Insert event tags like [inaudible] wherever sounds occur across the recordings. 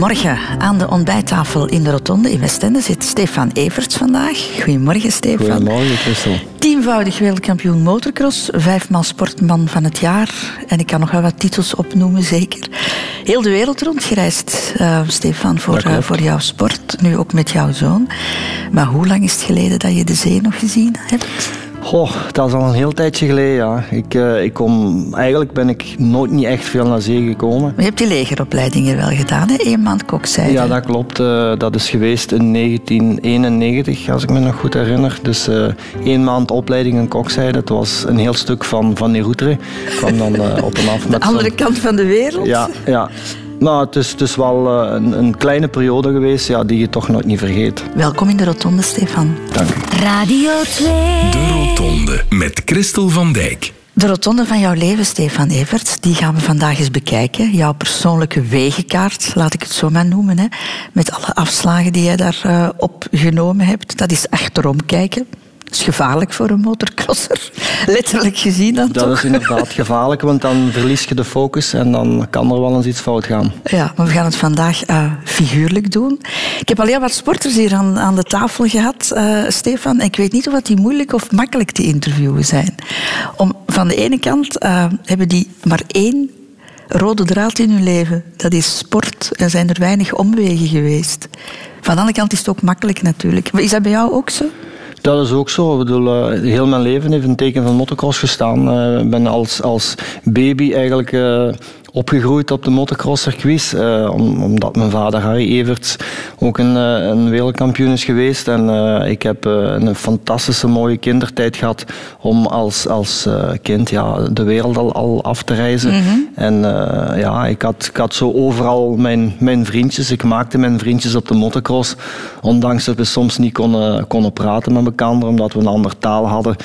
Goedemorgen. Aan de ontbijttafel in de Rotonde in Westende zit Stefan Everts vandaag. Goedemorgen, Stefan. Goedemorgen, Christel. Tienvoudig wereldkampioen motocross, vijfmaal sportman van het jaar. En ik kan nog wel wat titels opnoemen, zeker. Heel de wereld rondgereisd, uh, Stefan, voor, uh, voor jouw sport. Nu ook met jouw zoon. Maar hoe lang is het geleden dat je de zee nog gezien hebt? Goh, dat is al een heel tijdje geleden, ja. Ik, uh, ik kom, eigenlijk ben ik nooit niet echt veel naar zee gekomen. Maar je hebt die legeropleidingen wel gedaan, hè? Eén maand kokzijde. Ja, dat klopt. Uh, dat is geweest in 1991, als ik me nog goed herinner. Dus uh, één maand opleiding in kokzijde. Het was een heel stuk van, van die route. kwam dan op en af [laughs] met De andere kant van de wereld. Ja, ja. Nou, het is, het is wel eh, een, een, kleine periode geweest ja, die je toch nooit niet vergeet. Welkom in de Rotonde, Stefan. Dank u. Radio 2. De Rotonde met Christel van Dijk. De rotonde van jouw leven, Stefan Everts, die gaan we vandaag eens bekijken. Jouw persoonlijke wegenkaart, laat ik het zo maar noemen. Hè. Met alle afslagen die jij daarop uh, opgenomen hebt. Dat is achterom kijken. Dat is gevaarlijk voor een motorcrosser. [laughs] Letterlijk gezien dan Dat toch? is inderdaad gevaarlijk, want dan verlies je de focus en dan kan er wel eens iets fout gaan. Ja, maar we gaan het vandaag uh, figuurlijk doen. Ik heb al heel wat sporters hier aan, aan de tafel gehad, uh, Stefan. Ik weet niet of die moeilijk of makkelijk te interviewen zijn. Om, van de ene kant uh, hebben die maar één rode draad in hun leven. Dat is sport. Er zijn er weinig omwegen geweest. Van de andere kant is het ook makkelijk natuurlijk. Is dat bij jou ook zo? Dat is ook zo. Ik bedoel, uh, heel mijn leven heeft een teken van motocross gestaan. Ik uh, ben als, als baby eigenlijk uh, opgegroeid op de motocrosscircuits. Om, omdat mijn vader Harry Everts ook een, een wereldkampioen is geweest. En ik heb een fantastische mooie kindertijd gehad om als, als kind ja, de wereld al, al af te reizen. Mm -hmm. En ja, ik had, ik had zo overal mijn, mijn vriendjes. Ik maakte mijn vriendjes op de motocross. Ondanks dat we soms niet konden, konden praten met elkaar, omdat we een andere taal hadden.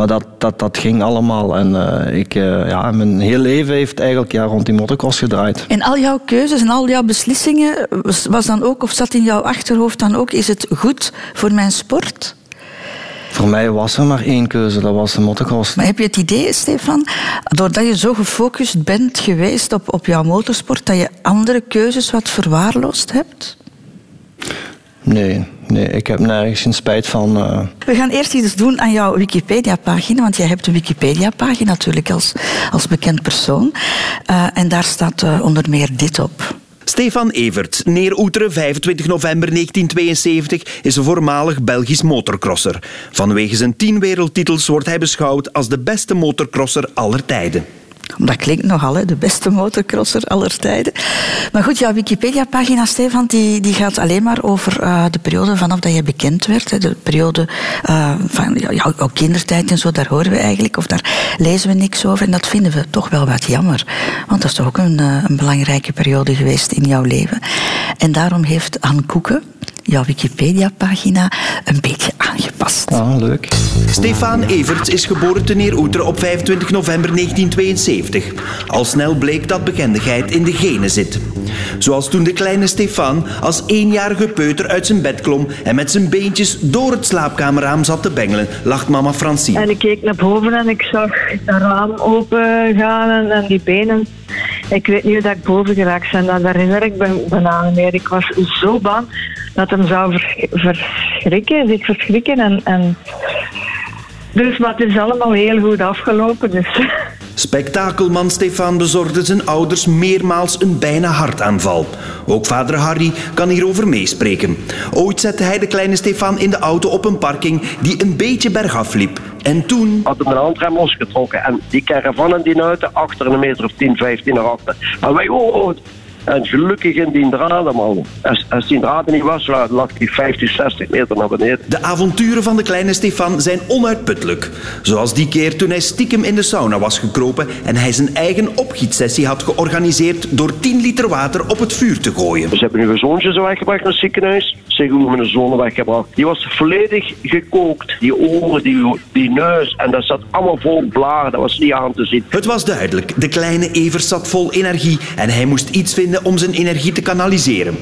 Maar dat, dat, dat ging allemaal. En uh, ik, uh, ja, mijn hele leven heeft eigenlijk ja, rond die motocross gedraaid. En al jouw keuzes en al jouw beslissingen, was, was dan ook, of zat in jouw achterhoofd dan ook, is het goed voor mijn sport? Voor mij was er maar één keuze, dat was de motocross. Maar heb je het idee, Stefan, doordat je zo gefocust bent geweest op, op jouw motorsport, dat je andere keuzes wat verwaarloosd hebt? Nee, nee, ik heb nergens geen spijt van. Uh... We gaan eerst iets doen aan jouw Wikipedia-pagina, want jij hebt een Wikipedia-pagina natuurlijk als, als bekend persoon. Uh, en daar staat uh, onder meer dit op. Stefan Evert, neer Oeteren, 25 november 1972, is een voormalig Belgisch motorcrosser. Vanwege zijn tien wereldtitels wordt hij beschouwd als de beste motorcrosser aller tijden. Dat klinkt nogal, hè? de beste motorcrosser aller tijden. Maar goed, jouw Wikipedia-pagina, Stefan, die, die gaat alleen maar over uh, de periode vanaf dat je bekend werd. Hè? De periode uh, van jouw, kindertijd en zo, daar horen we eigenlijk, of daar lezen we niks over. En dat vinden we toch wel wat jammer. Want dat is toch ook een, uh, een belangrijke periode geweest in jouw leven. En daarom heeft Anne Koeken, jouw Wikipedia-pagina een beetje aangepast. Ah, leuk. Stefan Everts is geboren te Neeroeter op 25 november 1972. Al snel bleek dat bekendheid in de genen zit. Zoals toen de kleine Stefan als eenjarige peuter uit zijn bed klom en met zijn beentjes door het slaapkamerraam zat te bengelen, lacht mama Francine. En ik keek naar boven en ik zag het raam open gaan en, en die benen. Ik weet niet hoe dat ik boven geraakt ben. Dat herinner ik me bijna meer. Ik was zo bang dat hem zou verschrikken, zich verschrikken. En, en... Dus, maar het is allemaal heel goed afgelopen. Dus. Spektakelman Stefan bezorgde zijn ouders meermaals een bijna hartaanval. Ook vader Harry kan hierover meespreken. Ooit zette hij de kleine Stefan in de auto op een parking die een beetje bergaf liep. En toen... Had hem een handrem losgetrokken en die caravan en die auto achter een meter of 10, 15 naar achter. En wij, oh, oh. En gelukkig in die draden, man. Als, als die draden niet was, lag die 50, 60 meter naar beneden. De avonturen van de kleine Stefan zijn onuitputtelijk. Zoals die keer toen hij stiekem in de sauna was gekropen en hij zijn eigen opgietsessie had georganiseerd door 10 liter water op het vuur te gooien. Ze hebben nu een zoontje zo weggebracht naar het ziekenhuis. Zeggen hoe mijn zoon weggebracht. Die was volledig gekookt. Die oren, die, die neus. En dat zat allemaal vol blaren. Dat was niet aan te zien. Het was duidelijk, de kleine Evers zat vol energie en hij moest iets vinden om zijn energie te kanaliseren.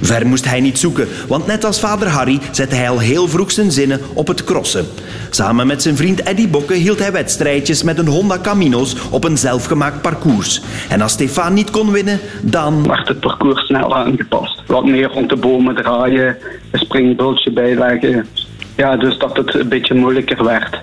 Ver moest hij niet zoeken, want net als vader Harry zette hij al heel vroeg zijn zinnen op het crossen. Samen met zijn vriend Eddie Bokke hield hij wedstrijdjes met een Honda Camino's op een zelfgemaakt parcours. En als Stefan niet kon winnen, dan... werd het parcours snel aangepast. Wat meer rond de bomen draaien, springbultje bijleggen. Ja, dus dat het een beetje moeilijker werd.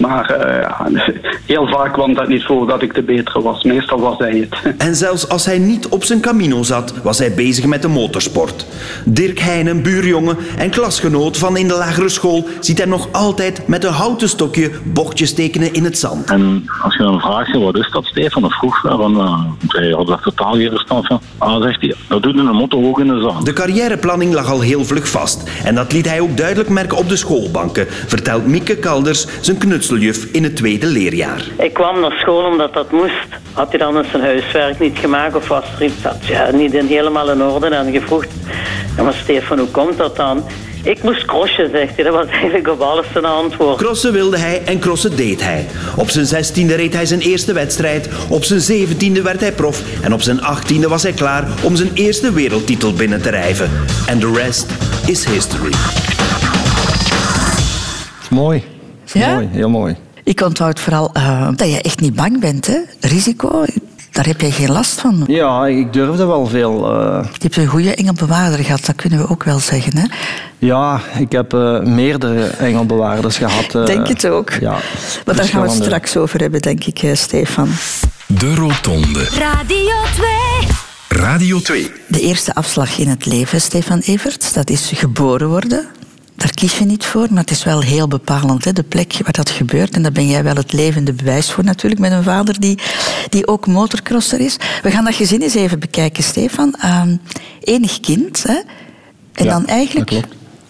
Maar eh, [laughs] heel vaak kwam dat niet voor dat ik de betere was. Meestal was hij het. [laughs] En zelfs als hij niet op zijn Camino zat, was hij bezig met de motorsport. Dirk Heijnen, buurjongen en klasgenoot van in de lagere school, ziet hij nog altijd met een houten stokje bochtjes tekenen in het zand. En als je dan vraagt, wat is dat Stefan? Of vroeg, van, uh, hij had daar totaal geen verstand van. Ah, zegt hij, dat doet een motto ook in de zand. De carrièreplanning lag al heel vlug vast. En dat liet hij ook duidelijk merken op de schoolbanken, vertelt Mieke Kalders, zijn knutseljuf in het tweede leerjaar. Ik kwam naar school omdat dat moest. Had hij dan eens zijn huiswerk niet gemaakt of was er iets dat ja, niet in, helemaal in orde? En je vroeg, ja, maar Stefan, hoe komt dat dan? Ik moest crossen, zegt hij. Dat was [laughs] eigenlijk op alles zijn antwoord. Crossen wilde hij en crossen deed hij. Op zijn zestiende reed hij zijn eerste wedstrijd. Op zijn zeventiende werd hij prof. En op zijn achttiende was hij klaar om zijn eerste wereldtitel binnen te rijven. En de rest is history. Mooi. Ja? Mooi, heel mooi. Ik onthoud vooral uh, dat je echt niet bang bent. Hè? Risico, daar heb je geen last van. Ja, ik durfde wel veel. Uh... Je hebt een goede engelbewaarder gehad, dat kunnen we ook wel zeggen. Hè? Ja, ik heb uh, meerdere engelbewaarders gehad. denk het ook. Ja, maar daar gaan we het straks over hebben, denk ik, Stefan. De Rotonde. Radio 2. Radio 2. De eerste afslag in het leven, Stefan Everts, dat is geboren worden daar kies je niet voor, maar het is wel heel bepalend. Hè? De plek waar dat gebeurt. En daar ben jij wel het levende bewijs voor natuurlijk. Met een vader die, die ook motorcrosser is. We gaan dat gezin eens even bekijken, Stefan. Uh, enig kind. Hè? En Ja, dan eigenlijk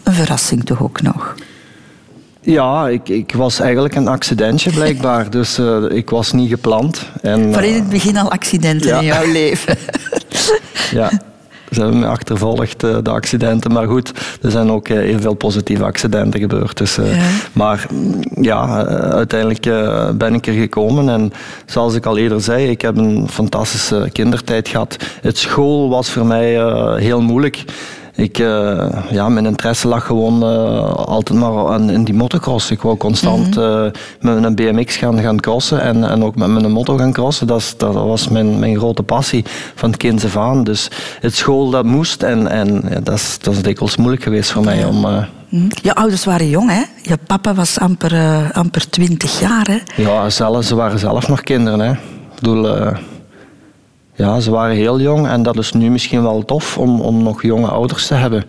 een verrassing toch ook nog. Ja, ik, ik was eigenlijk een accidentje [laughs] blijkbaar. Dus eh, ik was niet gepland. En, Van in eh, het begin al accidenten ja. in jouw leven. Ja, ze hebben me achtervolgd, eh, de accidenten. Maar goed, er zijn ook eh, heel veel positieve accidenten gebeurd. Dus, eh, Ja. Maar mm, ja, uiteindelijk ben ik er gekomen. En zoals ik al eerder zei, ik heb een fantastische kindertijd gehad. Het school was voor mij heel moeilijk. Ik, eh, ja, mijn interesse lag gewoon eh, altijd maar aan, in die motocross. Ik wou constant eh, met een BMX gaan, gaan crossen en, en ook met mijn motor gaan crossen. Dat, is- dat was mijn, mijn grote passie van kinds af aan. Dus het school dat moest en, en ja, dat, is, dat is dikwijls moeilijk geweest voor mij om... eh, Hm. Je ouders waren jong, hè? Je papa was amper, amper 20 jaar, hè? Ja, zelf, ze waren zelf nog kinderen. Hè. Ik bedoel, ja, ze waren heel jong en dat is nu misschien wel tof om, om nog jonge ouders te hebben.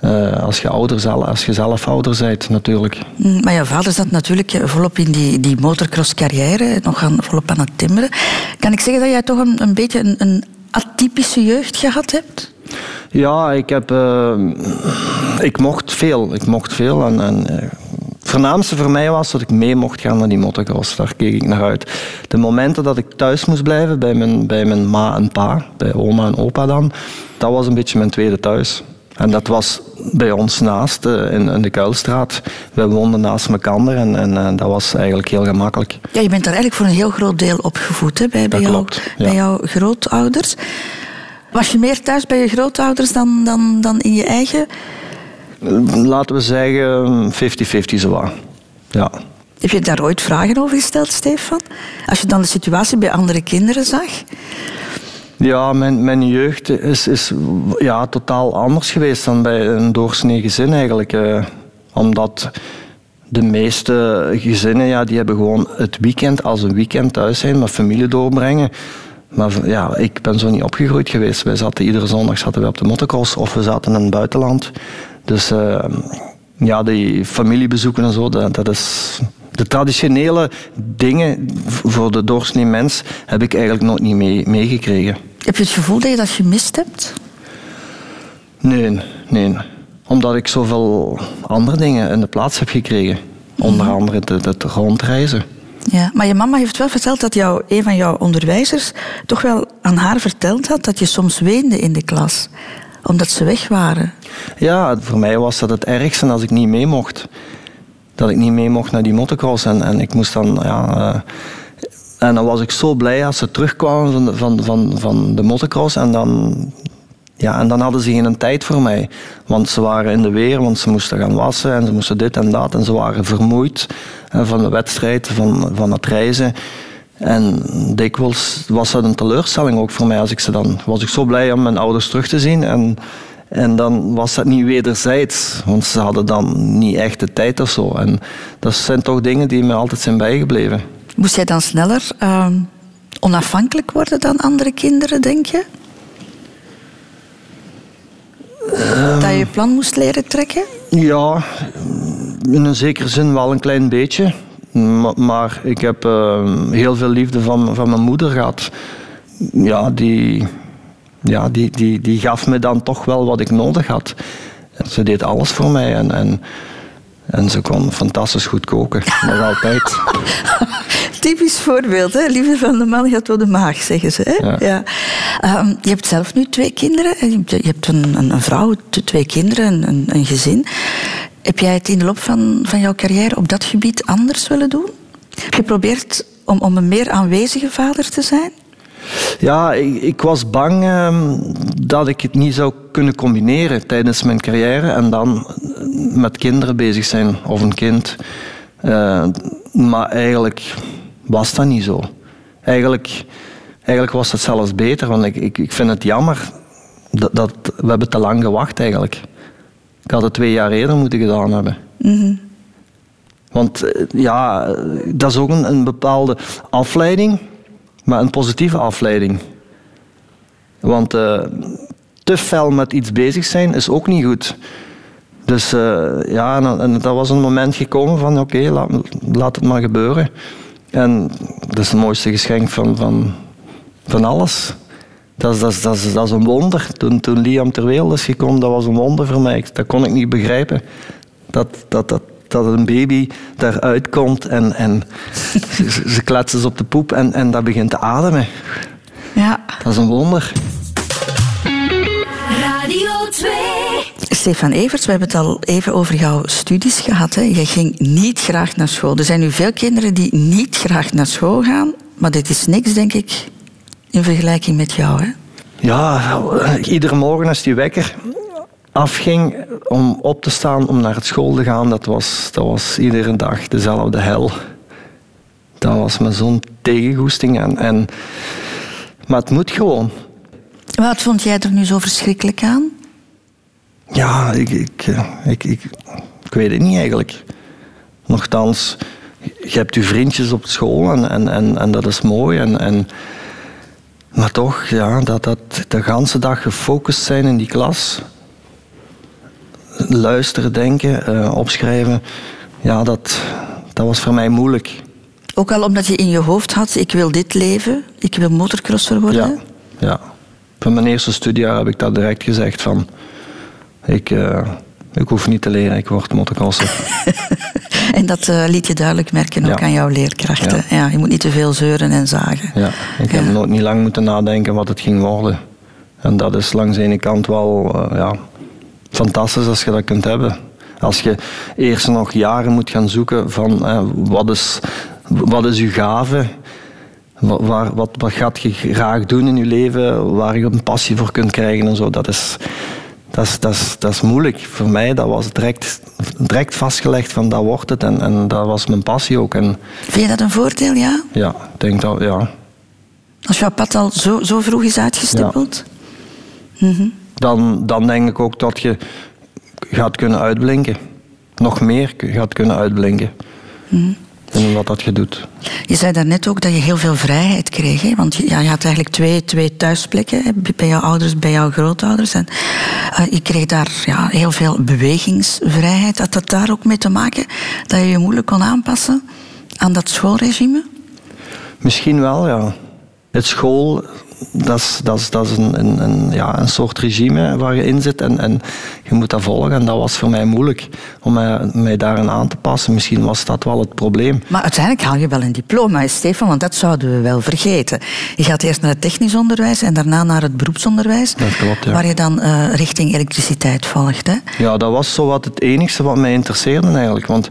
Eh, als, je ouder zelf, als je zelf ouder bent, natuurlijk. Mm, Maar jouw vader zat natuurlijk eh, volop in die, die motocross-carrière, nog aan, volop aan het timmeren. Kan ik zeggen dat jij toch een, een beetje een, een atypische jeugd gehad hebt? Ja, ik heb... eh, ik mocht veel. Ik mocht veel. En, en, voornaamste voor mij was dat ik mee mocht gaan naar die motocross. Daar keek ik naar uit. De momenten dat ik thuis moest blijven, bij mijn, bij mijn ma en pa, bij oma en opa dan, dat was een beetje mijn tweede thuis. En dat was bij ons naast, eh, in, in de Kuilstraat. We woonden naast elkaar en, en eh, dat was eigenlijk heel gemakkelijk. Ja, je bent daar eigenlijk voor een heel groot deel opgevoed, hè? Bij, bij, jou- klopt, ja. bij jouw grootouders. Was je meer thuis bij je grootouders dan, dan, dan in je eigen? Laten we zeggen 50-50 zo. Ja. Heb je daar ooit vragen over gesteld, Stefan? Als je dan de situatie bij andere kinderen zag? Ja, mijn, mijn jeugd is, is ja, totaal anders geweest dan bij een doorsnee gezin eigenlijk. eh. omdat de meeste gezinnen ja, die hebben gewoon het weekend als een weekend thuis zijn, met familie doorbrengen. Maar ja, ik ben zo niet opgegroeid geweest. Wij zaten iedere zondag zaten we op de motocross of we zaten in het buitenland. Dus eh, ja, die familiebezoeken en zo, dat, dat is... De traditionele dingen voor de doorsnee mens heb ik eigenlijk nooit niet mee- meegekregen. Heb je het gevoel dat je dat gemist hebt? Nee, nee. Omdat ik zoveel andere dingen in de plaats heb gekregen. Onder andere het, het rondreizen. Ja, maar je mama heeft wel verteld dat jou, een van jouw onderwijzers toch wel aan haar verteld had dat je soms weende in de klas. omdat ze weg waren. Ja, voor mij was dat het ergste als ik niet mee mocht. Dat ik niet mee mocht naar die motocross. En, en ik moest dan, ja... eh, en dan was ik zo blij als ze terugkwamen van de, van, van, van de motocross. En dan, ja, en dan hadden ze geen tijd voor mij. Want ze waren in de weer, want ze moesten gaan wassen en ze moesten dit en dat. En ze waren vermoeid eh, van de wedstrijd, van, van het reizen. En dikwijls was dat een teleurstelling ook voor mij. Als ik ze dan was ik zo blij om mijn ouders terug te zien. En, en dan was dat niet wederzijds. Want ze hadden dan niet echt de tijd of zo. En dat zijn toch dingen die me altijd zijn bijgebleven. Moest jij dan sneller ehm, onafhankelijk worden dan andere kinderen, denk je? dat je plan moest leren trekken? Ja, in een zekere zin wel een klein beetje. Ma- Maar ik heb eh, heel veel liefde van, van mijn moeder gehad. Ja, die, ja die, die, die gaf me dan toch wel wat ik nodig had. Ze deed alles voor mij en, en, en ze kon fantastisch goed koken. [laughs] Nog altijd. [laughs] Typisch voorbeeld, hè? Liefde van de man gaat door de maag, zeggen ze. Hè? Ja. Ehm, je hebt zelf nu twee kinderen. Je hebt- een, een, een vrouw, twee kinderen, een, een, een gezin. Heb jij het in de loop van, van jouw carrière op dat gebied anders willen doen? Heb je geprobeerd om, om een meer aanwezige vader te zijn? Ja, ik, ik was bang ehm, dat ik het niet zou kunnen combineren tijdens mijn carrière en dan met kinderen bezig zijn of een kind. Eh, maar eigenlijk was dat niet zo. Eigenlijk, eigenlijk was het zelfs beter, want ik, ik, ik vind het jammer dat, dat we hebben te lang gewacht eigenlijk. Ik had het twee jaar eerder moeten gedaan hebben. Want eh, ja, eh, dat is ook een, een bepaalde afleiding, maar een positieve afleiding. Want eh, te fel met iets bezig zijn is ook niet goed. Dus eh, ja, en, dat was een moment gekomen van oké, laat, laat het maar gebeuren. En dat is het mooiste geschenk van, van, van alles. Dat is, dat, is, dat, is, dat is een wonder. Toen, toen Liam ter wereld is gekomen, dat was een wonder voor mij. Dat kon ik niet begrijpen. Dat, dat, dat, dat een baby daaruit komt en, en ze, ze- ze kletsen ze op de poep en, en dat begint te ademen. Ja. Dat is een wonder. Radio 2. Stefan Everts, we hebben het al even over jouw studies gehad. Hè. Je ging niet graag naar school. Er zijn nu veel kinderen die niet graag naar school gaan. Maar dit is niks, denk ik, in vergelijking met jou. Hè? Ja, iedere morgen als die wekker afging om op te staan om naar het school te gaan, dat was, dat was iedere dag dezelfde hel. Dat was me zo'n tegengoesting. En, en, maar het moet gewoon. Wat vond jij er nu zo verschrikkelijk aan? Ja, ik, ik, eh, ik, ik, ik weet het niet eigenlijk. Nochtans, je hebt je vriendjes op school en, en, en, en dat is mooi. En, en, maar toch, ja, dat, dat de ganse dag gefocust zijn in die klas. Luisteren, denken, eh, opschrijven. Ja, dat, dat was voor mij moeilijk. Ook al omdat je in je hoofd had, ik wil dit leven, ik wil motocrosser worden. Ja, ja. Van mijn eerste studiejaar heb ik dat direct gezegd van... Ik, eh, ik hoef niet te leren, ik word motocrosser. [laughs] En dat eh, liet je duidelijk merken ook Ja. aan jouw leerkrachten. Ja. je moet niet te veel zeuren en zagen. Ja, ik heb nooit niet lang moeten nadenken wat het ging worden. En dat is langs de ene kant wel ja, fantastisch als je dat kunt hebben. Als je eerst nog jaren moet gaan zoeken van eh, wat, is, wat is je gave, wat, waar, wat, wat gaat je graag doen in je leven, waar je een passie voor kunt krijgen en zo, dat is, dat is, dat is, dat is moeilijk. Voor mij dat was direct, direct vastgelegd van dat wordt het en, en dat was mijn passie ook. En Vind je dat een voordeel, ja? ja, ik denk dat, ja, Als jouw pad al zo, zo vroeg is uitgestippeld? Dan, dan denk ik ook dat je gaat kunnen uitblinken. Nog meer gaat kunnen uitblinken. In wat dat je doet. Je zei daarnet ook dat je heel veel vrijheid kreeg. Hè? Want je- ja, je had eigenlijk twee, twee thuisplekken. Hè? Bij jouw ouders, bij jouw grootouders. En eh, je kreeg daar ja, heel veel bewegingsvrijheid. Had dat daar ook mee te maken? Dat je je moeilijk kon aanpassen aan dat schoolregime? Misschien wel, ja. Het school dat is, dat is, dat is een, een, een, ja, een soort regime waar je in zit en, en je moet dat volgen. En dat was voor mij moeilijk om mij, mij daarin aan te passen. Misschien was dat wel het probleem. Maar uiteindelijk haal je wel een diploma, Stefan, want dat zouden we wel vergeten. Je gaat eerst naar het technisch onderwijs en daarna naar het beroepsonderwijs. Dat klopt, ja. Waar je dan eh, richting elektriciteit volgt. Hè? Ja, dat was zo wat het enige wat mij interesseerde eigenlijk. Want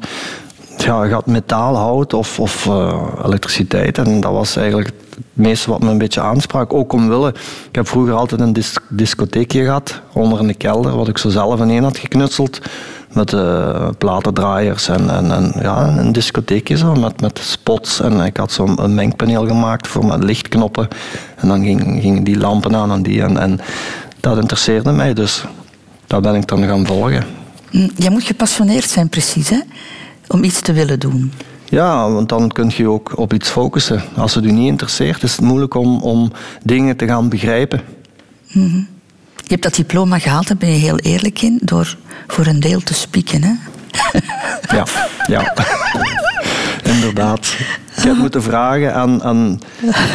ja, je had metaal, hout of, of uh, elektriciteit. En dat was eigenlijk het meeste wat me een beetje aansprak. Ook omwille, ik heb vroeger altijd een dis discotheekje gehad, onder in de kelder, wat ik zo zelf ineen had geknutseld. Met uh, platendraaiers en, en, en, ja, een discotheekje zo, met, met spots. En ik had zo'n mengpaneel gemaakt voor met lichtknoppen. En dan gingen ging die lampen aan en die. En, en dat interesseerde mij, dus dat ben ik dan gaan volgen. Hm, je moet gepassioneerd zijn, precies, hè? om iets te willen doen. Ja, want dan kun je ook op iets focussen. Als het u niet interesseert, is het moeilijk om, om dingen te gaan begrijpen. Mm -hmm. Je hebt dat diploma gehaald, daar ben je heel eerlijk in, door voor een deel te spieken, hè? ja, ja. [laughs] Inderdaad. Ik heb moeten vragen aan, aan,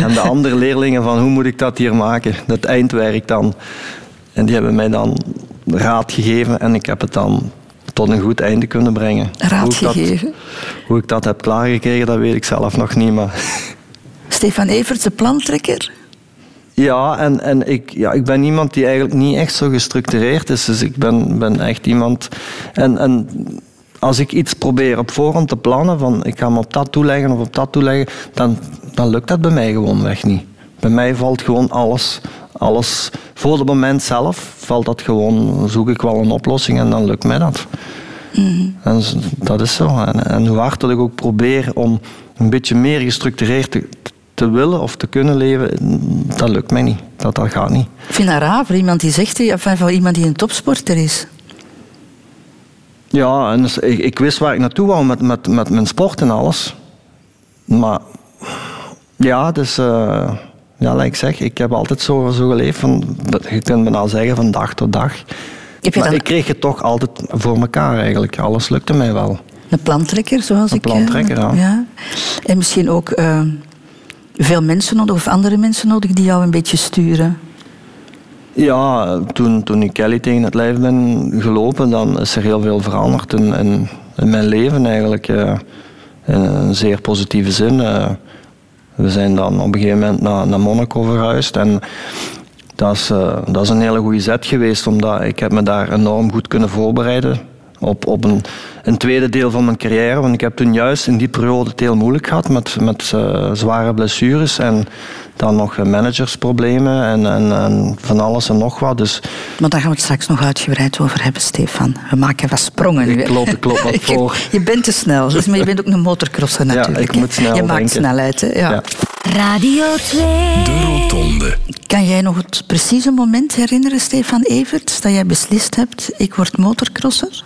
aan de andere leerlingen van hoe moet ik dat hier maken, dat eindwerk dan. En die hebben mij dan raad gegeven en ik heb het dan tot een goed einde kunnen brengen. Raad hoe gegeven? Dat, hoe ik dat heb klaargekregen, dat weet ik zelf nog niet. Maar... Stefan Everts, de plantrekker? Ja, en, en ik, ja, ik ben iemand die eigenlijk niet echt zo gestructureerd is. Dus ik ben, ben echt iemand... En, en als ik iets probeer op voorhand te plannen, van ik ga me op dat toeleggen of op dat toeleggen, dan, dan lukt dat bij mij gewoon weg niet. Bij mij valt gewoon alles, alles voor het moment zelf valt dat gewoon, zoek ik wel een oplossing en dan lukt mij dat. Mm. En dat is zo. En, en, hoe hard dat ik ook probeer om een beetje meer gestructureerd te, te willen of te kunnen leven, dat lukt mij niet. Dat, dat gaat niet. Ik vind dat raar voor iemand die zegt, enfin, voor iemand die een topsporter is. Ja, en dus, ik, ik, wist waar ik naartoe wou met, met, met mijn sport en alles. Maar ja, dus... Uh, ja, like ik zeg, ik heb altijd zo, zo geleefd. Van, je kunt me nou zeggen van dag tot dag. maar dan... ik kreeg het toch altijd voor elkaar eigenlijk. Alles lukte mij wel. Een plantrekker, zoals een ik... Een plantrekker, ja. ja. En misschien ook uh, veel mensen nodig, of andere mensen nodig, die jou een beetje sturen. Ja, toen, toen ik Kelly tegen het lijf ben gelopen, dan is er heel veel veranderd in, in, in mijn leven eigenlijk. Uh, in een zeer positieve zin. Uh, we zijn dan op een gegeven moment naar, naar Monaco verhuisd. En dat is, uh, dat is een hele goede zet geweest, omdat ik heb me daar enorm goed kunnen voorbereiden op, op een, een tweede deel van mijn carrière. Want ik heb toen juist in die periode het heel moeilijk gehad met, met uh, zware blessures en dan nog managersproblemen en, en, en, van alles en nog wat. Dus, maar daar gaan we het straks nog uitgebreid over hebben, Stefan. We maken wat sprongen. Ik klopt, ik klopt wat [laughs] voor. je bent te snel, dus, maar je bent ook een motorcrosser natuurlijk. Ja, ik moet snel Je maakt denken. snelheid, hè? Ja. Ja. Radio 2. De Rotonde. Kan jij nog het precieze moment herinneren, Stefan Everts, dat jij beslist hebt, ik word motorcrosser?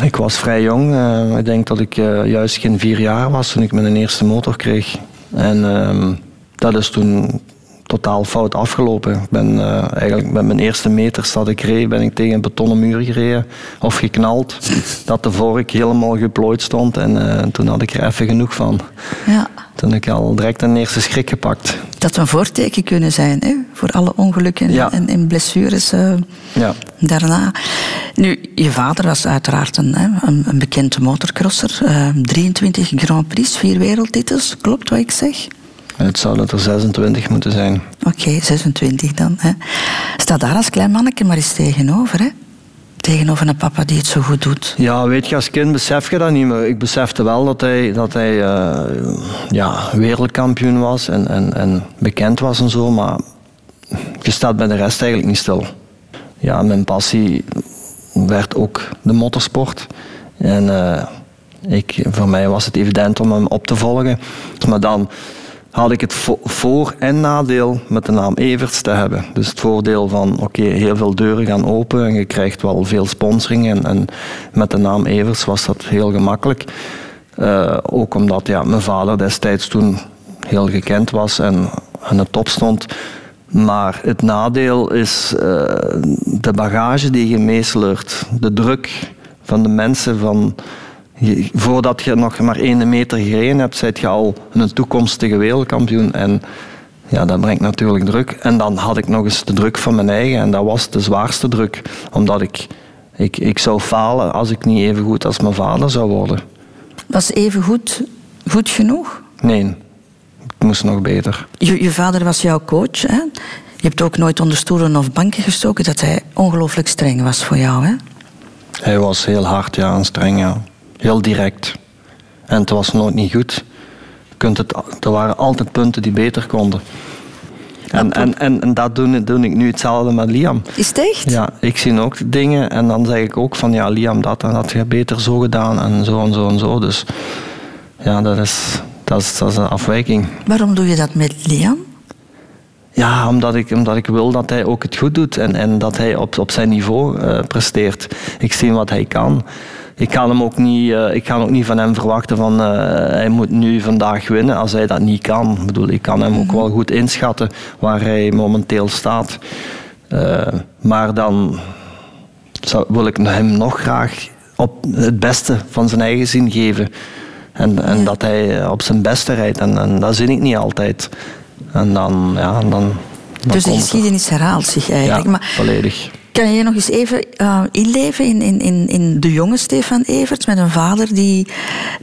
Ik was vrij jong. Uh, ik denk dat ik uh, juist geen vier jaar was toen ik mijn eerste motor kreeg. En uh, dat is toen totaal fout afgelopen. Ik ben uh, eigenlijk met mijn eerste meters dat ik reed, ben ik tegen een betonnen muur gereden of geknald. [laughs] dat de vork helemaal geplooid stond en toen had ik er even genoeg van. Ja. Toen heb ik al direct een eerste schrik gepakt. Dat een voorteken kunnen zijn hè? voor alle ongelukken Ja. en, en blessures Ja. daarna. Nu, je vader was uiteraard een, een, een bekende motorcrosser. Uh, 23 Grand Prix, vier wereldtitels. Klopt wat ik zeg? Het zou dat er 26 moeten zijn. Oké, 26 dan. Hè. Sta daar als klein manneke maar eens tegenover. Hè? Tegenover een papa die het zo goed doet. Ja, weet je, als kind besef je dat niet, maar ik besefte wel dat hij, dat hij uh, ja, wereldkampioen was en, en, en bekend was en zo, maar je staat bij de rest eigenlijk niet stil. Ja, mijn passie werd ook de motorsport. En uh, ik, voor mij was het evident om hem op te volgen. Maar dan had ik het vo voor- en nadeel met de naam Everts te hebben. Dus het voordeel van, oké, heel veel deuren gaan open en je krijgt wel veel sponsoring. En, en met de naam Everts was dat heel gemakkelijk. Uh, ook omdat ja, mijn vader destijds toen heel gekend was en aan de top stond. Maar het nadeel is uh, de bagage die je meesleurt. De druk van de mensen van... Je, voordat je nog maar één meter gereden hebt, zijt je al een toekomstige wereldkampioen. En Ja, dat brengt natuurlijk druk. En dan had ik nog eens de druk van mijn eigen. En dat was de zwaarste druk. Omdat ik, ik, ik zou falen als ik niet even goed als mijn vader zou worden. Was even goed, goed genoeg? Nee, moest nog beter. Je, je vader was jouw coach. Hè? Je hebt ook nooit onder stoelen of banken gestoken dat hij ongelooflijk streng was voor jou. Hè? Hij was heel hard ja, en streng, ja. heel direct. En het was nooit niet goed. Kunt het, er waren altijd punten die beter konden. En, en, en, en dat doe, doe ik nu hetzelfde met Liam. Is het echt? Ja, ik zie ook dingen en dan zeg ik ook van ja, Liam, dat en dat je beter zo gedaan en zo en zo en zo. Dus ja, dat is, dat is, dat is een afwijking. Waarom doe je dat met Liam? Ja, omdat ik, omdat ik wil dat hij ook het goed doet en, en dat hij op, op zijn niveau eh, presteert. Ik zie wat hij kan. Ik ga, hem ook niet, eh, ik ga ook niet van hem verwachten van eh, hij moet nu vandaag winnen als hij dat niet kan. Ik bedoel, ik kan hem ook wel goed inschatten waar hij momenteel staat. maar dan zou, wil ik hem nog graag op het beste van zijn eigen zin geven. En, en dat hij op zijn beste rijdt. En, en dat zin ik niet altijd. En dan, ja, dan, dan dus de geschiedenis herhaalt zich eigenlijk. Ja, maar volledig. kan je nog eens even uh, inleven in, in, in, in de jonge Stefan Everts met een vader die,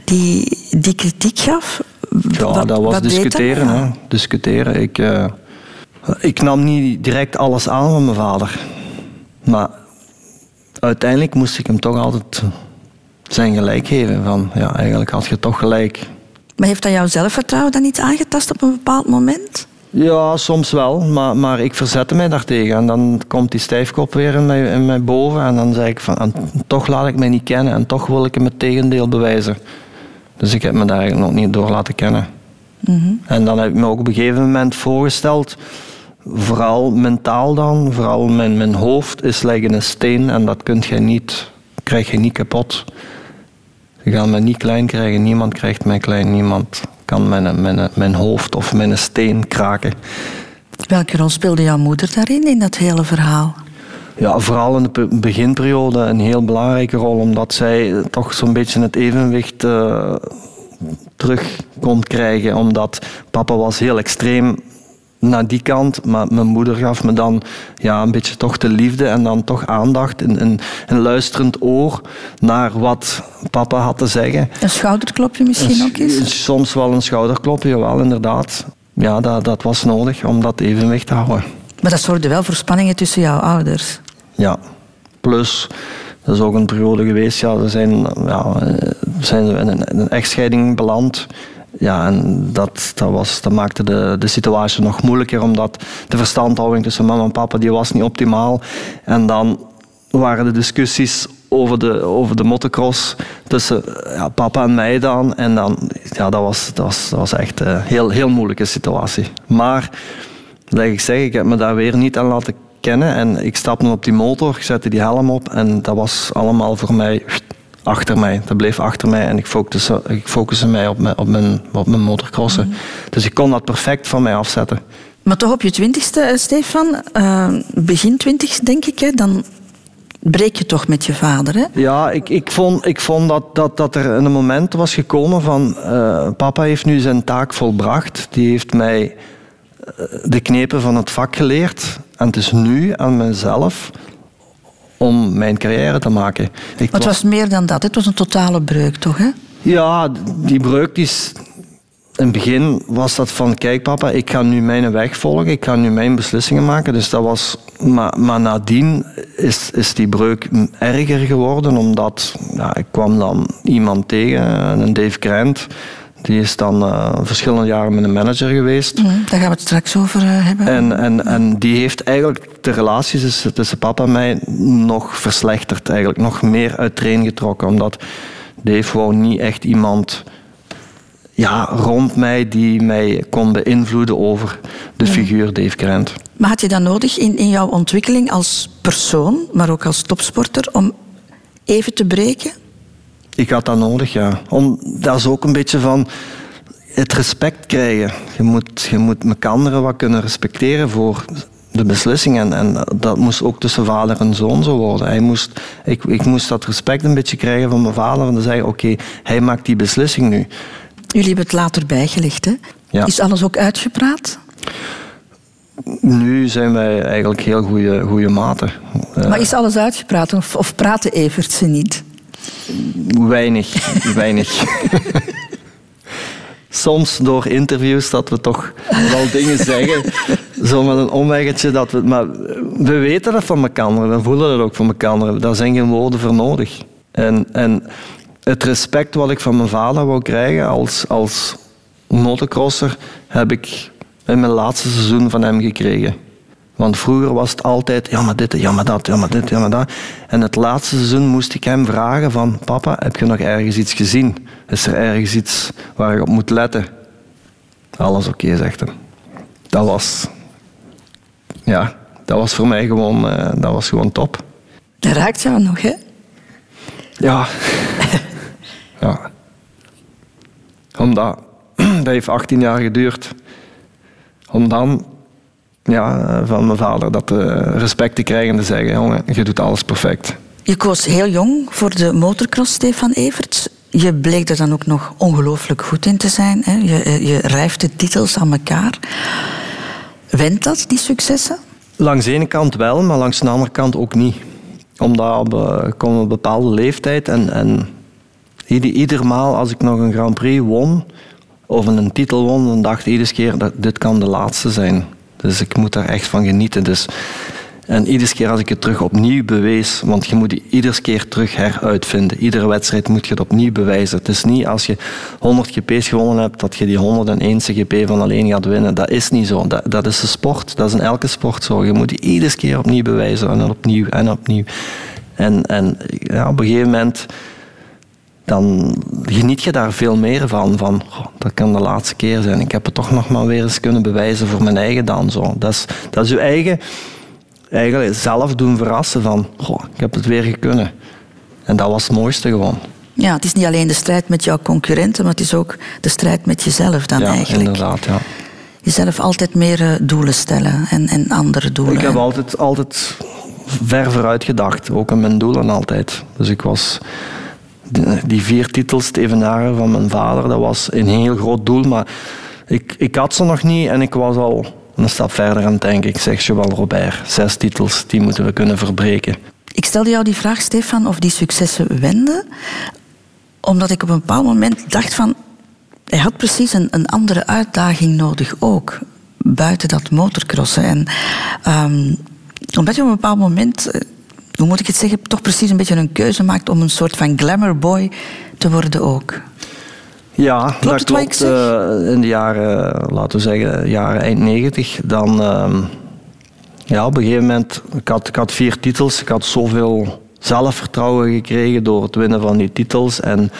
die, die kritiek gaf? Ja, Wat- dat was dat? Hè. discussiëren. Ik, eh, ik nam niet direct alles aan van mijn vader. Maar uiteindelijk moest ik hem toch altijd zijn gelijk geven. Van, ja, eigenlijk had je toch gelijk. Maar heeft dat jouw zelfvertrouwen dan niet aangetast op een bepaald moment? Ja, soms wel, maar, maar ik verzette mij daartegen. En dan komt die stijfkop weer in mij, in mij boven. En dan zeg ik van, en toch laat ik mij niet kennen. En toch wil ik hem het tegendeel bewijzen. Dus ik heb me daar eigenlijk nog niet door laten kennen. En dan heb ik me ook op een gegeven moment voorgesteld, vooral mentaal dan, vooral mijn, mijn hoofd is leggen een steen en dat kunt je niet, krijg je niet kapot. Je gaat me niet klein krijgen, niemand krijgt mij klein, niemand kan mijn, mijn, mijn hoofd of mijn steen kraken. Welke rol speelde jouw moeder daarin, in dat hele verhaal? Ja, vooral in de pe- beginperiode een heel belangrijke rol, omdat zij toch zo'n beetje het evenwicht eh, terug kon krijgen. Omdat papa was heel extreem naar die kant, maar mijn moeder gaf me dan ja, een beetje toch de liefde en dan toch aandacht, een, een, een luisterend oor naar wat papa had te zeggen. Een schouderklopje misschien ook eens? Soms wel een schouderklopje, jawel, inderdaad. Ja, dat, dat was nodig om dat evenwicht te houden. Maar dat zorgde wel voor spanningen tussen jouw ouders. Ja, plus, dat is ook een periode geweest, ja, we zijn, ja, zijn in een, in een echtscheiding beland. Ja, en dat, dat, was, dat maakte de, de situatie nog moeilijker, omdat de verstandhouding tussen mama en papa die was niet optimaal. En dan waren de discussies over de, over de motocross tussen ja, papa en mij dan. En dan, ja, dat was, dat was, dat was echt een heel, heel moeilijke situatie. Maar, dat ik zeg, ik heb me daar weer niet aan laten kennen. En ik stapte op die motor, ik zette die helm op en dat was allemaal voor mij achter mij. Dat bleef achter mij en ik focuste, ik focuste mij op mijn, op mijn, op mijn motocrossen. Dus ik kon dat perfect van mij afzetten. Maar toch op je twintigste, eh, Stefan, eh, begin twintig denk ik, hè, dan breek je toch met je vader. Hè? Ja, ik, ik vond, ik vond dat, dat, dat er een moment was gekomen van... eh, papa heeft nu zijn taak volbracht. Die heeft mij de knepen van het vak geleerd. En het is nu aan mezelf om mijn carrière te maken. Ik Maar het was meer dan dat. Het was een totale breuk, toch? Hè? Ja, die breuk die is... In het begin was dat van, kijk papa, ik ga nu mijn weg volgen, ik ga nu mijn beslissingen maken. Dus dat was, maar, maar nadien is, is die breuk erger geworden, omdat ja, ik kwam dan iemand tegen, een Dave Grant. Die is dan eh, verschillende jaren met een manager geweest. Hm, Daar gaan we het straks over eh, hebben. En, en, en die heeft eigenlijk de relaties tussen, tussen papa en mij nog verslechterd. Eigenlijk nog meer uiteen getrokken. Omdat Dave wou niet echt iemand ja, rond mij die mij kon beïnvloeden over de figuur Dave Grant. Maar had je dat nodig in, in jouw ontwikkeling als persoon, maar ook als topsporter, om even te breken? Ik had dat nodig, ja. Om, dat is ook een beetje van het respect krijgen. Je moet, je moet wat kunnen respecteren voor de beslissing. En, en dat moest ook tussen vader en zoon zo worden. Hij moest, ik, ik moest dat respect een beetje krijgen van mijn vader. En dan zeggen, oké, hij maakt die beslissing nu. Jullie hebben het later bijgelegd, hè? Ja. Is alles ook uitgepraat? Nu zijn wij eigenlijk heel goede, goede maten. Maar is alles uitgepraat of, of praten Evert ze niet? Weinig, weinig. [laughs] Soms door interviews dat we toch wel dingen zeggen, zo met een omweggetje. Dat we, maar we weten dat van elkaar, we voelen dat ook van elkaar. Daar zijn geen woorden voor nodig. En, en het respect wat ik van mijn vader wou krijgen als, als motocrosser, heb ik in mijn laatste seizoen van hem gekregen. Want vroeger was het altijd, ja maar dit, ja maar dat, ja maar dit, ja maar dat. En het laatste seizoen moest ik hem vragen van, papa, heb je nog ergens iets gezien? Is er ergens iets waar ik op moet letten? Alles oké, zegt hij. Dat was, ja, dat was voor mij gewoon, uh, dat was gewoon top. Dat raakt jou nog, hè? Ja. ja. Omdat, [clears throat] dat heeft 18 jaar geduurd. Om dan ja, van mijn vader dat uh, respect te krijgen en te zeggen: jongen, je doet alles perfect. Je koos heel jong voor de motocross, Stefan Everts. Je bleek er dan ook nog ongelooflijk goed in te zijn. Hè? Je, je rijft de titels aan elkaar. Went dat, die successen? Langs de ene kant wel, maar langs de andere kant ook niet. Omdat we komen op een bepaalde leeftijd en, en ieder, ieder maal als ik nog een Grand Prix won of een titel won, dan dacht ik iedere keer dat dit kan de laatste zijn. Dus ik moet daar echt van genieten. Dus, en iedere keer als ik het terug opnieuw bewees, want je moet die iedere keer terug heruitvinden. Iedere wedstrijd moet je het opnieuw bewijzen. Het is niet als je 100 GP's gewonnen hebt, dat je die 101 GP van alleen gaat winnen. Dat is niet zo. Dat, dat is de sport. Dat is in elke sport zo. Je moet die iedere keer opnieuw bewijzen en opnieuw en opnieuw. En, en ja, op een gegeven moment dan geniet je daar veel meer van. van oh, dat kan de laatste keer zijn. Ik heb het toch nog maar weer eens kunnen bewijzen voor mijn eigen dan. Zo. Dat, is, dat is je eigen eigenlijk zelf doen verrassen van oh, ik heb het weer gekunnen. En dat was het mooiste gewoon. Ja, het is niet alleen de strijd met jouw concurrenten, maar het is ook de strijd met jezelf dan ja, eigenlijk. inderdaad, ja. Jezelf altijd meer eh, doelen stellen en, en andere doelen. Ik heb altijd, altijd ver vooruit gedacht, ook aan mijn doelen altijd. Dus ik was die vier titels te evenaren van mijn vader, dat was een heel groot doel. Maar ik, ik had ze nog niet en ik was al een stap verder aan het denken. Ik zeg Joël Robert, zes titels, die moeten we kunnen verbreken. Ik stelde jou die vraag, Stefan, of die successen wenden. Omdat ik op een bepaald moment dacht van... Hij had precies een, een andere uitdaging nodig ook. Buiten dat motorcrossen. En um, omdat je op een bepaald moment hoe moet ik het zeggen, toch precies een beetje een keuze maakt om een soort van glamour boy te worden ook. Ja, klopt dat klopt. Uh, in de jaren, laten we zeggen, jaren eind 90, dan... Uh, ja, op een gegeven moment, ik had, ik had vier titels, ik had zoveel zelfvertrouwen gekregen door het winnen van die titels. En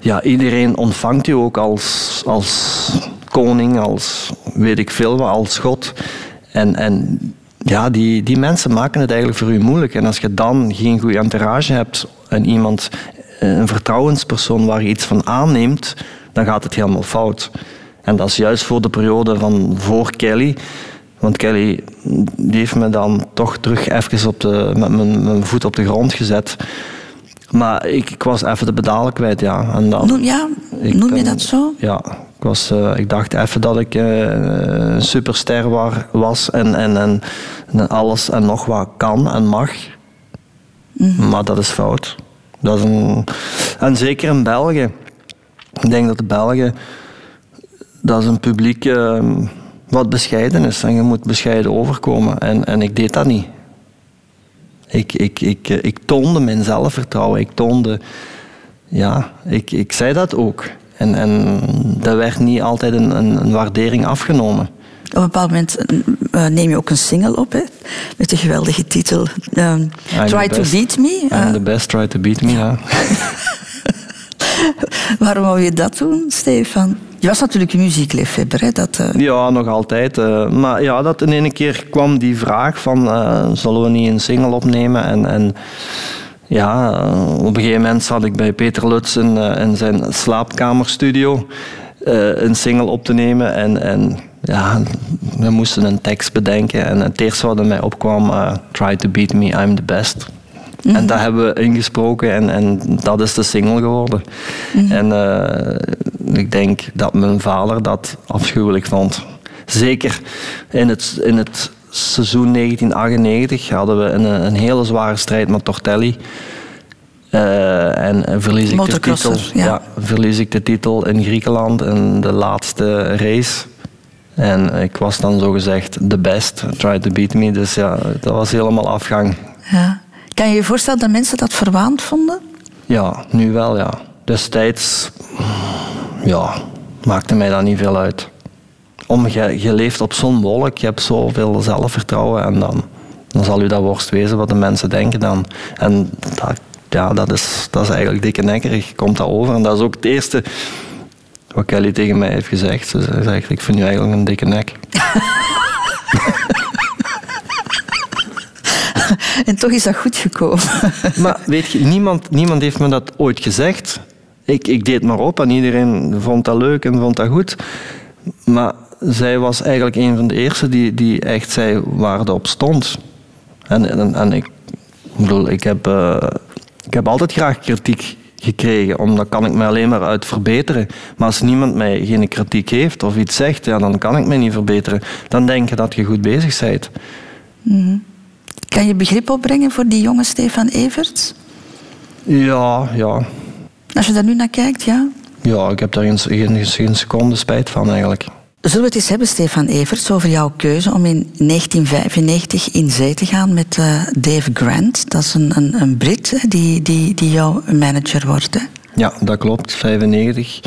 ja, iedereen ontvangt je ook als, als koning, als weet ik veel wat, als god. En, en ja, die, die mensen maken het eigenlijk voor u moeilijk. En als je dan geen goede entourage hebt en iemand, eh, een vertrouwenspersoon waar je iets van aanneemt, dan gaat het helemaal fout. En dat is juist voor de periode van voor Kelly. Want Kelly die heeft me dan toch terug even op de, met mijn, mijn voet op de grond gezet. Maar ik, ik was even de pedalen kwijt, ja. En dan, noem, ja, noem je dat zo? Ja, was, uh, ik dacht even dat ik uh, een superster was en, en, en, en, alles en nog wat kan en mag. Mm. Maar dat is fout. Dat is een, en zeker in België. Ik denk dat de Belgen, dat is een publiek uh, wat bescheiden is. En je moet bescheiden overkomen. En, en ik deed dat niet. Ik, ik, ik, ik toonde mijn zelfvertrouwen. Ik toonde... Ja, ik, ik zei dat ook. En, en dat werd niet altijd een, een, een waardering afgenomen. Op een bepaald moment uh, neem je ook een single op, hè, met de geweldige titel um, Try to Beat Me. I'm uh, the best, Try to Beat Me, ja. [laughs] Waarom wou je dat doen, Stefan? Je was natuurlijk een muziekliefhebber, hè? Dat, uh... Ja, nog altijd. Uh, maar ja, dat in ene keer kwam die vraag van... Uh, zullen we niet een single opnemen? En, en ja, op een gegeven moment zat ik bij Peter Lutz in, in zijn slaapkamerstudio... een single op te nemen. En, en ja, we moesten een tekst bedenken. En het eerste wat er mij opkwam... Try to beat me, I'm the best. En mhm. dat hebben we ingesproken en, en dat is de single geworden. Mhm. En uh, ik denk dat mijn vader dat afschuwelijk vond. zeker in het, in het seizoen 1998 hadden we een, een hele zware strijd met Tortelli. Uh, en, en verlies ik de titel. Ja. ja. verlies ik de titel in Griekenland in de laatste race. En ik was dan zogezegd de best, try to beat me. Dus ja, dat was helemaal afgang. Ja. Kan je je voorstellen dat mensen dat verwaand vonden? Ja, nu wel, ja. Destijds, ja, maakte mij dat niet veel uit. Om, je, je leeft op zo'n wolk, je hebt zoveel zelfvertrouwen en dan, dan zal u dat worst wezen wat de mensen denken dan. En dat, ja, dat is, dat is eigenlijk dikke nekkerig, komt dat over. En dat is ook het eerste wat Kelly tegen mij heeft gezegd. Ze zegt, ik vind u eigenlijk een dikke nek. [laughs] en toch is dat goed gekomen. [laughs] maar weet je, niemand, niemand heeft me dat ooit gezegd. Ik, ik deed maar op en iedereen vond dat leuk en vond dat goed. Maar zij was eigenlijk een van de eerste die, die echt zei waar het op stond. En, en, en ik, bedoel, ik heb, uh, ik heb altijd graag kritiek gekregen, omdat kan ik me alleen maar uit verbeteren. Maar als niemand mij geen kritiek heeft of iets zegt, ja, dan kan ik me niet verbeteren. Dan denk je dat je goed bezig bent. Mm. Kan je begrip opbrengen voor die jonge Stefan Everts? Ja, ja. Als je daar nu naar kijkt, ja? Ja, ik heb daar geen, geen, geen seconde spijt van eigenlijk. Zullen we het eens hebben, Stefan Everts, over jouw keuze om in 1995 in zee te gaan met uh, Dave Grant. Dat is een, een, een Brit die, die, die jouw manager wordt. Ja, dat klopt. 95.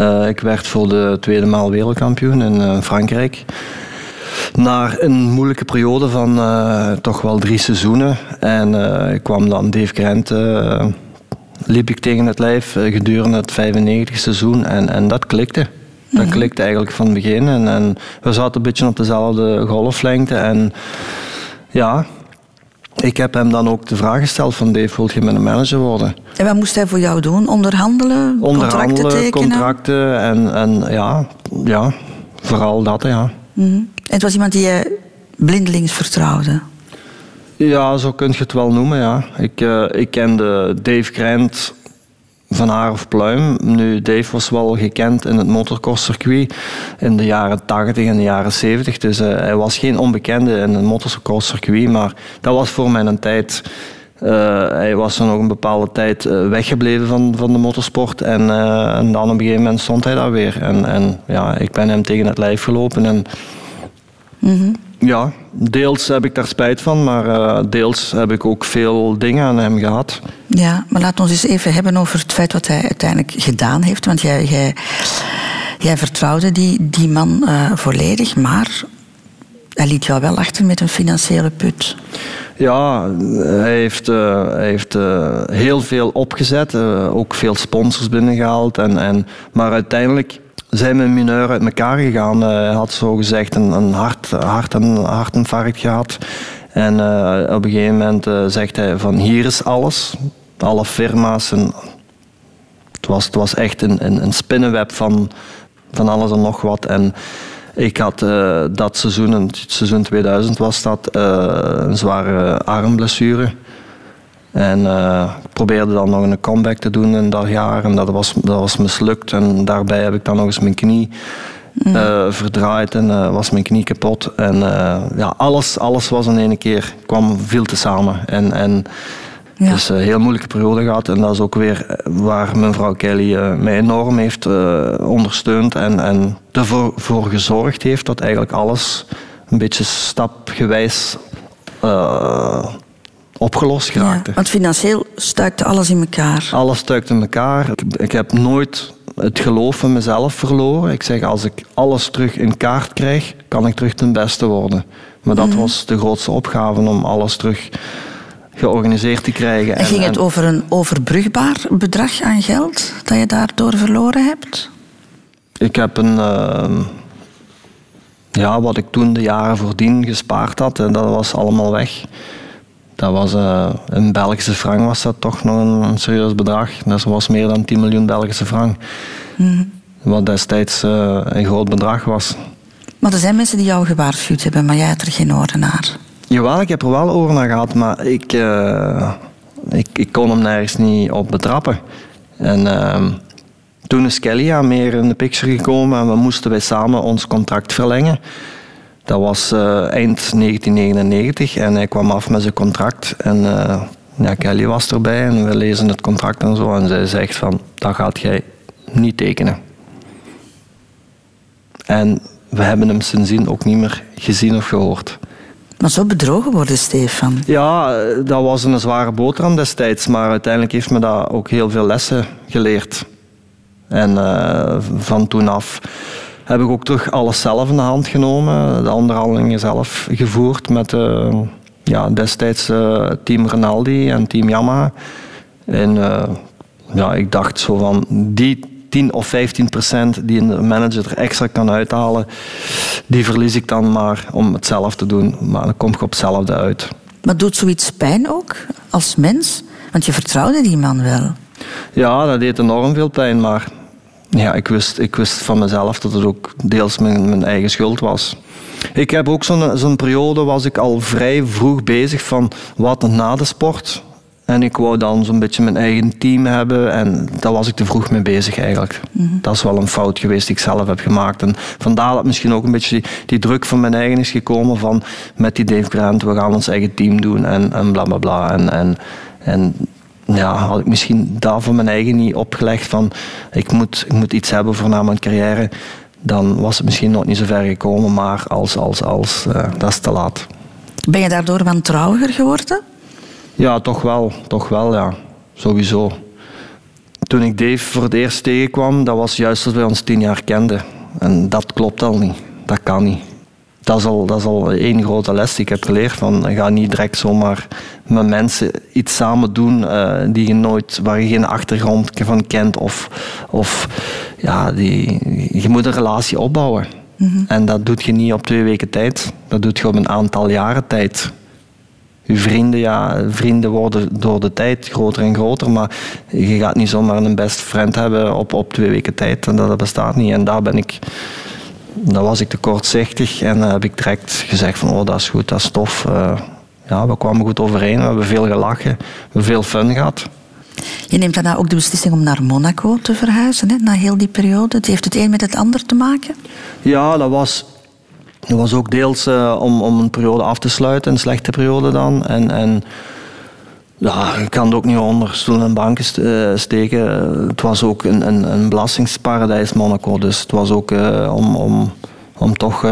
Uh, ik werd voor de tweede maal wereldkampioen in uh, Frankrijk. Na een moeilijke periode van toch wel drie seizoenen. En ik kwam dan Dave Grant liep ik tegen het lijf gedurende het 95 seizoen en, en dat klikte. Dat klikte eigenlijk van het begin. En, en we zaten een beetje op dezelfde golflengte. En ja, ik heb hem dan ook de vraag gesteld van Dave, wil je mijn manager worden? En wat moest hij voor jou doen? Onderhandelen? Onderhandelen, contracten tekenen? contracten en, en ja, ja, vooral dat, ja. Mm -hmm. En het was iemand die je blindelings vertrouwde? Ja, zo kun je het wel noemen, ja. Ik, uh, ik kende Dave Grant van haar of pluim. Nu, Dave was wel gekend in het motorcrosscircuit in de jaren 80 en de jaren 70. Dus uh, hij was geen onbekende in het motorcrosscircuit. Maar dat was voor mij een tijd. Uh, hij was er nog een bepaalde tijd uh, weggebleven van, van de motorsport. En, dan op een gegeven moment stond hij daar weer. En, en ja, ik ben hem tegen het lijf gelopen. En, -hmm. Ja, deels heb ik daar spijt van, maar uh, deels heb ik ook veel dingen aan hem gehad. Ja, maar laat ons eens even hebben over het feit wat hij uiteindelijk gedaan heeft. Want jij, jij, jij vertrouwde die, die man uh, volledig, maar hij liet jou wel achter met een financiële put. Ja, hij heeft, uh, hij heeft heel veel opgezet, ook veel sponsors binnengehaald. En, en, maar uiteindelijk zijn mijn mineur uit elkaar gegaan. Hij had zo gezegd een, een hart, hart, een hartinfarct gehad. En uh, op een gegeven moment uh, zegt hij van hier is alles. Alle firma's. Het, was, het was echt een, een, een spinnenweb van, van alles en nog wat. En ik had dat seizoen, het seizoen 2000 was dat, een zware armblessure. En uh, ik probeerde dan nog een comeback te doen in dat jaar en dat was, dat was mislukt. En daarbij heb ik dan nog eens mijn knie uh, verdraaid en uh, was mijn knie kapot. En ja, alles, alles was in één keer, kwam veel te samen. En, en Ja. Dus een heel moeilijke periode gehad. En dat is ook weer waar mevrouw Kelly mij enorm heeft ondersteund en, en ervoor voor gezorgd heeft dat eigenlijk alles een beetje stapgewijs opgelost geraakte. Ja, want financieel stuikte alles in elkaar. Alles stuikte in elkaar. Ik, heb nooit het geloof in mezelf verloren. Ik zeg, als ik alles terug in kaart krijg, kan ik terug ten beste worden. Maar dat Mhm. was de grootste opgave om alles terug georganiseerd te krijgen. En ging het over een overbrugbaar bedrag aan geld dat je daardoor verloren hebt? Ik heb een... Uh, ja, wat ik toen de jaren voordien gespaard had, en dat was allemaal weg. Dat was uh, een Belgische frank was dat toch nog een, een, serieus bedrag. Dat was meer dan 10 miljoen Belgische frank. Mm. Wat destijds uh, een groot bedrag was. Maar er zijn mensen die jou gewaarschuwd hebben, maar jij had er geen oren naar. Jawel, ik heb er wel oren naar gehad, maar ik, uh, ik, ik kon hem nergens niet op betrappen. En toen is Kelly aan meer in de picture gekomen en we moesten wij samen ons contract verlengen. Dat was eh, eind 1999 en hij kwam af met zijn contract. En eh, ja, Kelly was erbij en we lezen het contract en zo. En zij zegt van, dat gaat jij niet tekenen. En we hebben hem sindsdien ook niet meer gezien of gehoord. Maar zo bedrogen worden, Stefan. Ja, dat was een zware boterham destijds, maar uiteindelijk heeft me dat ook heel veel lessen geleerd. En eh, van toen af heb ik ook terug alles zelf in de hand genomen. De onderhandelingen zelf gevoerd met uh, ja, destijds uh, team Rinaldi en team Yamaha. En ja, ik dacht zo van die 10 of 15 procent die een manager er extra kan uithalen, die verlies ik dan maar om het zelf te doen. Maar dan kom ik op hetzelfde uit. Maar doet zoiets pijn ook als mens? Want je vertrouwde die man wel. Ja, dat deed enorm veel pijn, maar ja, ik, wist, ik wist van mezelf dat het ook deels mijn, mijn eigen schuld was. Ik heb ook zo'n zo'n periode, was ik al vrij vroeg bezig van wat na de sport. En ik wou dan zo'n beetje mijn eigen team hebben en daar was ik te vroeg mee bezig eigenlijk. Mhm. Dat is wel een fout geweest die ik zelf heb gemaakt. En vandaar dat misschien ook een beetje die, die, druk van mijn eigen is gekomen van met die Dave Grant, we gaan ons eigen team doen en, en bla bla bla. En, en, en ja, had ik misschien daar voor mijn eigen niet opgelegd van ik moet, ik moet iets hebben voor na mijn carrière, dan was het misschien nog niet zo ver gekomen, maar als, als, als, uh, dat is te laat. Ben je daardoor wantrouwiger geworden? Ja, toch wel. Toch wel, ja. Sowieso. Toen ik Dave voor het eerst tegenkwam, dat was juist als wij ons tien jaar kenden. En dat klopt al niet. Dat kan niet. Dat is al, dat is al één grote les die ik heb geleerd. Van, ga niet direct zomaar met mensen iets samen doen uh, die je nooit, waar je geen achtergrond van kent. Of, of ja, die, je moet een relatie opbouwen. Mm En dat doe je niet op twee weken tijd. Dat doe je op een aantal jaren tijd je vrienden, ja, vrienden worden door de tijd groter en groter, maar je gaat niet zomaar een best friend hebben op, op twee weken tijd. En dat, bestaat niet. En daar ben ik, daar was ik te kortzichtig en uh, heb ik direct gezegd van, oh dat is goed, dat is tof. Uh, ja, we kwamen goed overeen, we hebben veel gelachen, we hebben veel fun gehad. Je neemt daarna ook de beslissing om naar Monaco te verhuizen, hè, na heel die periode. Heeft het een met het ander te maken? Ja, dat was dat was ook deels uh, om, om een periode af te sluiten, een slechte periode dan. En, en ja, je kan het ook niet onder stoelen en banken eh, steken. Het was ook een, een, een belastingsparadijs, Monaco. Dus het was ook uh, om, om, om toch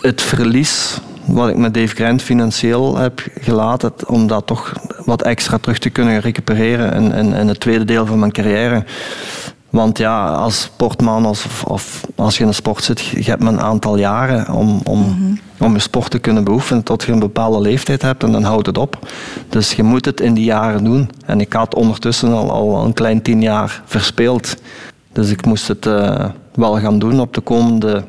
het verlies wat ik met Dave Grant financieel heb gelaten, om dat toch wat extra terug te kunnen recupereren in, in, in het tweede deel van mijn carrière. Want ja, als sportman of, of als je in de sport zit, je hebt een aantal jaren om, om, mhm. Om je sport te kunnen beoefenen tot je een bepaalde leeftijd hebt en dan houdt het op. Dus je moet het in die jaren doen. En ik had ondertussen al, al een klein tien jaar verspeeld. Dus ik moest het uh, wel gaan doen op de komende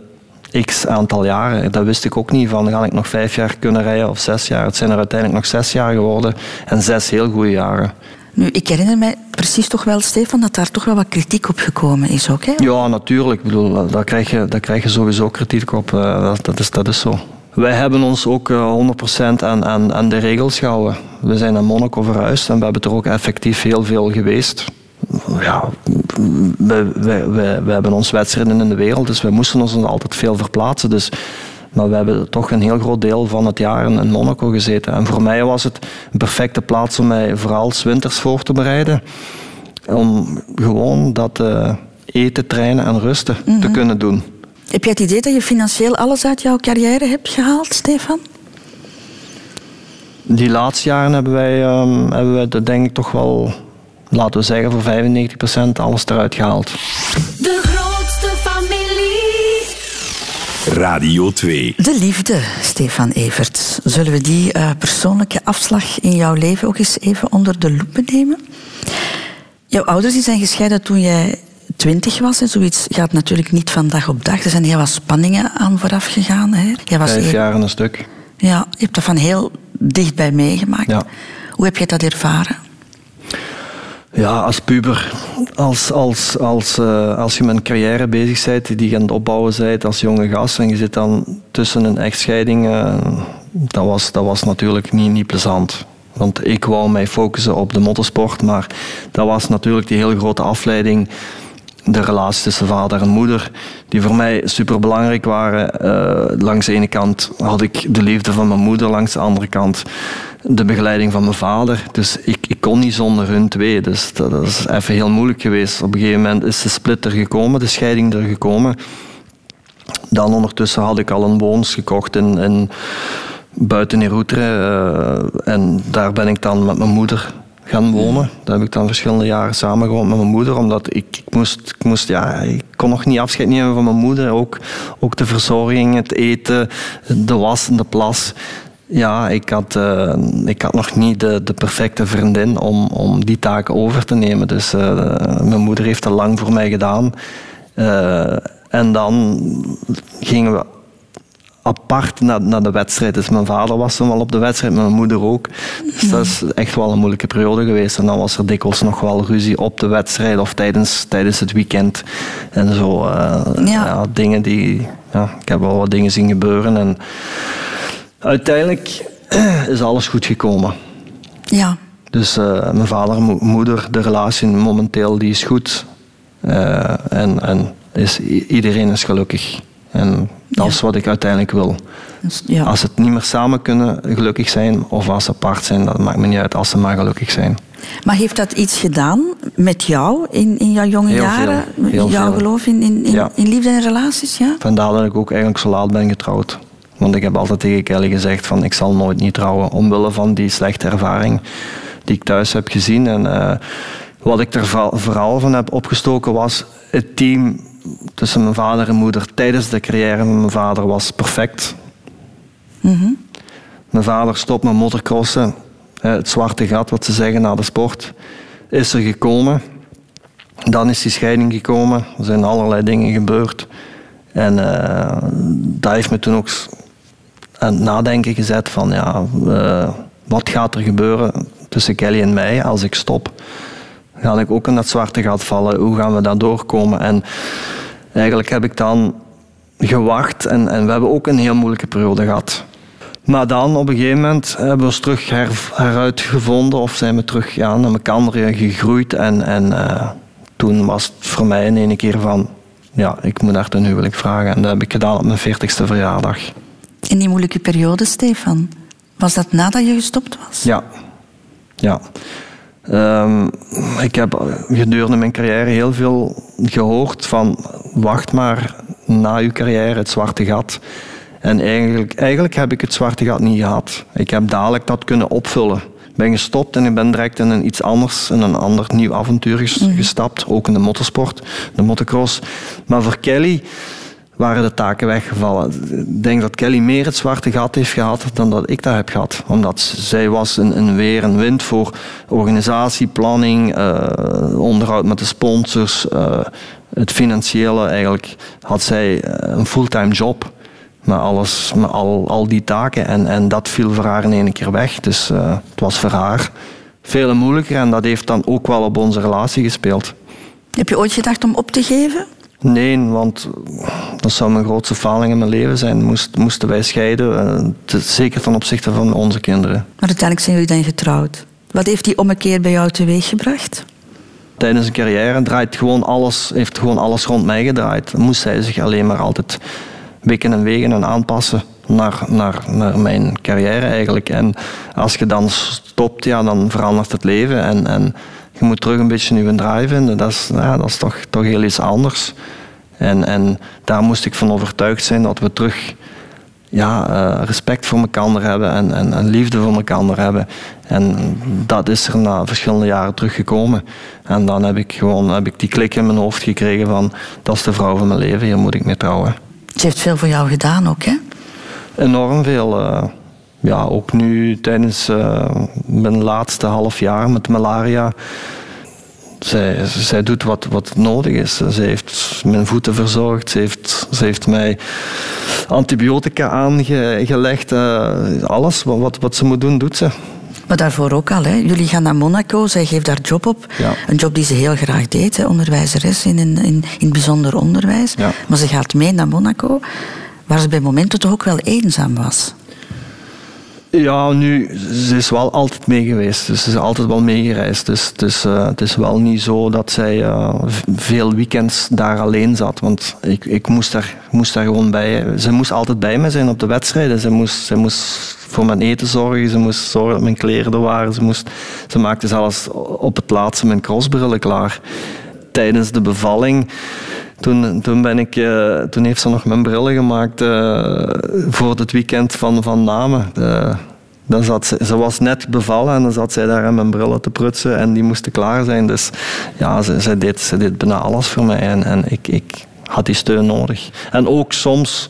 x aantal jaren. Dat wist ik ook niet van, ga ik nog vijf jaar kunnen rijden of zes jaar. Het zijn er uiteindelijk nog zes jaar geworden en zes heel goede jaren. Nu, ik herinner mij precies toch wel, Stefan, dat daar toch wel wat kritiek op gekomen is ook. Hè? Ja, natuurlijk. Ik bedoel, daar, krijg je, daar krijg je sowieso kritiek op. Eh, dat, dat, is, dat is zo. Wij hebben ons ook 100% eh, aan, aan, aan de regels gehouden. We zijn naar Monaco verhuisd en we hebben er ook effectief heel veel geweest. Ja, we, we, we, we hebben ons wedstrijden in de wereld, dus we moesten ons altijd veel verplaatsen. Dus maar we hebben toch een heel groot deel van het jaar in Monaco gezeten. En voor mij was het een perfecte plaats om mij vooral winters voor te bereiden. Om gewoon dat uh, eten, trainen en rusten te mhm. kunnen doen. Heb je het idee dat je financieel alles uit jouw carrière hebt gehaald, Stefan? Die laatste jaren hebben wij, um, hebben wij dat denk ik toch wel, laten we zeggen, voor 95% alles eruit gehaald. Radio 2. De liefde, Stefan Everts. Zullen we die uh, persoonlijke afslag in jouw leven ook eens even onder de loep nemen? Jouw ouders die zijn gescheiden toen jij twintig was. En zoiets gaat natuurlijk niet van dag op dag. Er zijn heel wat spanningen aan vooraf gegaan. Hè? Jij was Vijf jaar een stuk. Ja, je hebt dat van heel dichtbij meegemaakt. Ja. Hoe heb je dat ervaren? Ja, als puber, als, als, als, uh, als je met een carrière bezig bent, die je aan het opbouwen bent als jonge gast en je zit dan tussen een echtscheiding, uh, dat, was, dat was natuurlijk niet, niet plezant. Want ik wou mij focussen op de motorsport, maar dat was natuurlijk die heel grote afleiding de relatie tussen vader en moeder, die voor mij super belangrijk waren. Uh, langs de ene kant had ik de liefde van mijn moeder, langs de andere kant de begeleiding van mijn vader. Dus ik, ik kon niet zonder hun twee. Dus dat, is even heel moeilijk geweest. Op een gegeven moment is de split er gekomen, de scheiding er gekomen. Dan ondertussen had ik al een woons gekocht in, in buiten. Uh, en daar ben ik dan met mijn moeder gaan wonen. Daar heb ik dan verschillende jaren samen gewoond met mijn moeder, omdat ik, ik, moest, ik moest, ja, ik kon nog niet afscheid nemen van mijn moeder. Ook, ook de verzorging, het eten, de was en de plas. Ja, ik had, uh, ik had nog niet de, de perfecte vriendin om, om die taken over te nemen. Dus uh, mijn moeder heeft dat lang voor mij gedaan. Uh, en dan gingen we apart naar, naar de wedstrijd. Dus mijn vader was toen wel op de wedstrijd, mijn moeder ook. Dus dat is echt wel een moeilijke periode geweest. En dan was er dikwijls nog wel ruzie op de wedstrijd of tijdens, tijdens het weekend. En zo uh, ja. ja. dingen die... Ja, ik heb wel wat dingen zien gebeuren. En uiteindelijk [clears throat] is alles goed gekomen. Ja. Dus uh, mijn vader moeder, de relatie momenteel, die is goed. Uh, en, en is, iedereen is gelukkig. En dat is wat ik uiteindelijk wil. Dus, ja. Als het niet meer samen kunnen gelukkig zijn of als ze apart zijn, dat maakt me niet uit als ze maar gelukkig zijn. Maar heeft dat iets gedaan met jou in, in jouw jonge heel jaren? Veel, heel jouw veel. geloof in, in, in, liefde en relaties? Ja? Vandaar dat ik ook eigenlijk zo laat ben getrouwd. Want ik heb altijd tegen Kelly gezegd van ik zal nooit niet trouwen. Omwille van die slechte ervaring die ik thuis heb gezien. En eh, wat ik er vo- vooral van heb opgestoken was het team tussen mijn vader en moeder tijdens de carrière van mijn vader was perfect. Mhm. Mijn vader stopt met motocrossen. Eh, Het zwarte gat, wat ze zeggen, na de sport, is er gekomen. Dan is die scheiding gekomen. Er zijn allerlei dingen gebeurd. En eh, dat heeft me toen ook aan het nadenken gezet van ja, eh, wat gaat er gebeuren tussen Kelly en mij als ik stop? Ga ik ook in dat zwarte gat vallen? Hoe gaan we daar doorkomen? En eigenlijk heb ik dan gewacht en, en we hebben ook een heel moeilijke periode gehad. Maar dan op een gegeven moment hebben we ons terug her, heruitgevonden of zijn we terug ja, naar elkaar gegroeid. En, en eh, toen was het voor mij in één keer van, ja, ik moet haar ten huwelijk vragen. En dat heb ik gedaan op mijn 40ste verjaardag. In die moeilijke periode, Stefan. Was dat nadat je gestopt was? Ja. Ja. Ehm, ik heb gedurende mijn carrière heel veel gehoord van wacht maar na uw carrière het zwarte gat. En eigenlijk, eigenlijk heb ik het zwarte gat niet gehad. Ik heb dadelijk dat kunnen opvullen. Ik ben gestopt en ik ben direct in een iets anders, in een ander nieuw avontuur ges- gestapt. Ook in de motorsport, de motocross. Maar voor Kelly waren de taken weggevallen. Ik denk dat Kelly meer het zwarte gat heeft gehad dan dat ik dat heb gehad. Omdat zij was een, een weer en wind voor organisatie, planning, eh, onderhoud met de sponsors, eh, het financiële. Eigenlijk had zij eh, een fulltime job met, alles, met al, al die taken. En, en dat viel voor haar in één keer weg. Dus het was voor haar veel moeilijker en dat heeft dan ook wel op onze relatie gespeeld. Heb je ooit gedacht om op te geven? Nee, want dat zou mijn grootste faling in mijn leven zijn. Moest, moesten wij scheiden, eh, te- zeker ten opzichte van onze kinderen. Maar uiteindelijk zijn jullie dan getrouwd. Wat heeft die ommekeer bij jou teweeggebracht? Tijdens een carrière draait gewoon alles, heeft gewoon alles rond mij gedraaid. Moest zij zich alleen maar altijd wikken en wegen en aanpassen naar, naar, naar mijn carrière eigenlijk. En als je dan stopt, ja, dan verandert het leven. En, en je moet terug een beetje nieuwe draai vinden. Dat is, ja, dat is toch, toch heel iets anders. En, en daar moest ik van overtuigd zijn dat we terug ja, eh, respect voor elkaar hebben en, en, en liefde voor elkaar hebben. En dat is er na verschillende jaren teruggekomen. En dan heb ik gewoon heb ik die klik in mijn hoofd gekregen van dat is de vrouw van mijn leven, hier moet ik mee trouwen. Ze heeft veel voor jou gedaan ook, hè? Enorm veel. eh, ja, ook nu tijdens eh, mijn laatste half jaar met malaria. Zij, zij doet wat, wat nodig is. Ze heeft mijn voeten verzorgd. Ze heeft, ze heeft mij antibiotica aangelegd. eh, alles wat, wat, wat ze moet doen, doet ze. Maar daarvoor ook al, hè? Jullie gaan naar Monaco, zij geeft daar job op. Ja. Een job die ze heel graag deed, hè? onderwijzeres in, in, in, in bijzonder onderwijs. Ja. Maar ze gaat mee naar Monaco, waar ze bij momenten toch ook wel eenzaam was. Ja, nu, ze is wel altijd mee geweest. Dus ze is altijd wel meegereisd. Dus, dus uh, het is wel niet zo dat zij uh, veel weekends daar alleen zat. Want ik, ik moest, daar, moest daar gewoon bij. Ze moest altijd bij me zijn op de wedstrijden. Ze moest, ze moest voor mijn eten zorgen. Ze moest zorgen dat mijn kleren er waren. Ze, moest, ze maakte zelfs op het laatste mijn crossbrillen klaar. Tijdens de bevalling toen, toen, ben ik, uh, toen heeft ze nog mijn brillen gemaakt uh, voor het weekend van, van Namen. Uh, dan zat ze, ze was net bevallen en dan zat zij daar aan mijn brillen te prutsen en die moesten klaar zijn. Dus ja, ze, ze, deed, ze deed bijna alles voor mij en, en ik, ik had die steun nodig. En ook soms,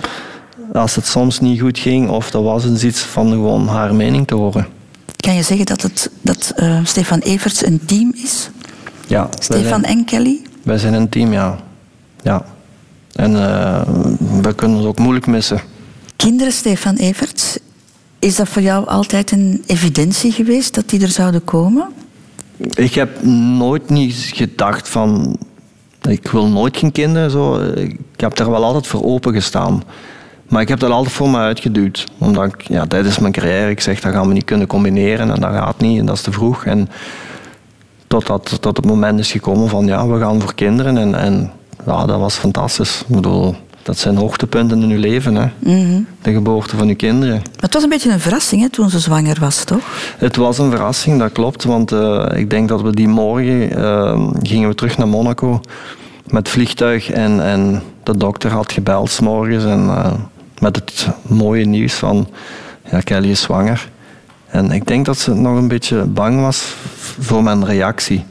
als het soms niet goed ging of er was eens iets van gewoon haar mening te horen. Kan je zeggen dat, het, dat Stefan Everts een team is? Ja. Stefan zijn, en Kelly? Wij zijn een team, ja. Ja. En uh, we kunnen ons ook moeilijk missen. Kinderen, Stefan Everts, is dat voor jou altijd een evidentie geweest dat die er zouden komen? Ik heb nooit niet gedacht van... Ik wil nooit geen kinderen. Zo. Ik heb daar wel altijd voor open gestaan. Maar ik heb dat altijd voor me uitgeduwd. Omdat ik ja, tijdens mijn carrière, ik zeg dat gaan we niet kunnen combineren en dat gaat niet en dat is te vroeg. En totdat tot het moment is gekomen van ja, we gaan voor kinderen. En, en ja, dat was fantastisch. Ik bedoel, dat zijn hoogtepunten in uw leven, hè? Mhm. de geboorte van uw kinderen. het was een beetje een verrassing hè, toen ze zwanger was, toch? Het was een verrassing, dat klopt. Want uh, ik denk dat we die morgen uh, gingen we terug naar Monaco met vliegtuig. En, en de dokter had gebeld s morgens en, uh, met het mooie nieuws van ja, Kelly is zwanger. En ik denk dat ze nog een beetje bang was voor mijn reactie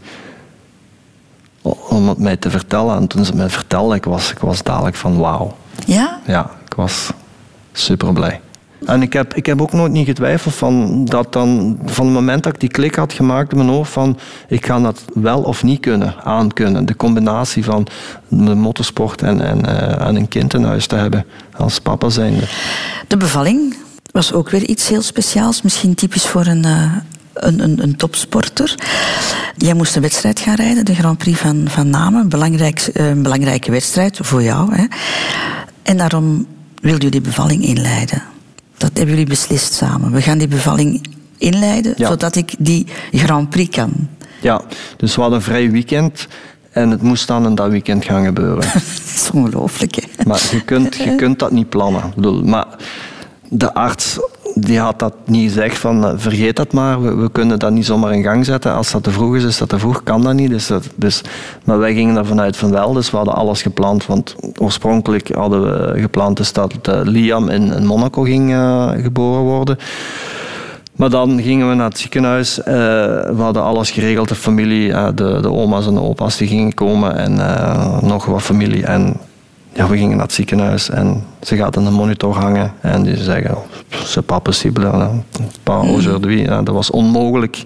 om het mij te vertellen. En toen ze mij vertelde, ik was, ik was dadelijk van wauw. Ja? Ja, ik was super blij. En ik heb, ik heb ook nooit niet getwijfeld van dat dan, van het moment dat ik die klik had gemaakt in mijn hoofd van ik ga dat wel of niet kunnen, aankunnen. De combinatie van de motorsport en, en, uh, en een kind in huis te hebben als papa zijnde. De bevalling was ook weer iets heel speciaals, misschien typisch voor een, uh, een, een, een, topsporter. Jij moest een wedstrijd gaan rijden, de Grand Prix van, van Namen. Een, belangrijk, een belangrijke wedstrijd voor jou. Hè. En daarom wilden jullie bevalling inleiden. Dat hebben jullie beslist samen. We gaan die bevalling inleiden, ja. zodat ik die Grand Prix kan. Ja, dus we hadden een vrij weekend. En het moest dan in dat weekend gaan gebeuren. [laughs] dat is ongelooflijk, hè? Maar je kunt, je kunt dat niet plannen. Maar de arts die had dat niet gezegd van vergeet dat maar, we, kunnen dat niet zomaar in gang zetten. Als dat te vroeg is, is dat te vroeg, kan dat niet. Dus dus, maar wij gingen ervan uit van wel, dus we hadden alles gepland. Want oorspronkelijk hadden we gepland dus dat uh, Liam in, Monaco ging uh, geboren worden. Maar dan gingen we naar het ziekenhuis. We hadden alles geregeld, de familie, de, de oma's en de opa's die gingen komen en nog wat familie. En ja, we gingen naar het ziekenhuis en ze gaat aan de monitor hangen en die zeggen, c'est pas possible, pas aujourd'hui. Ja, dat was onmogelijk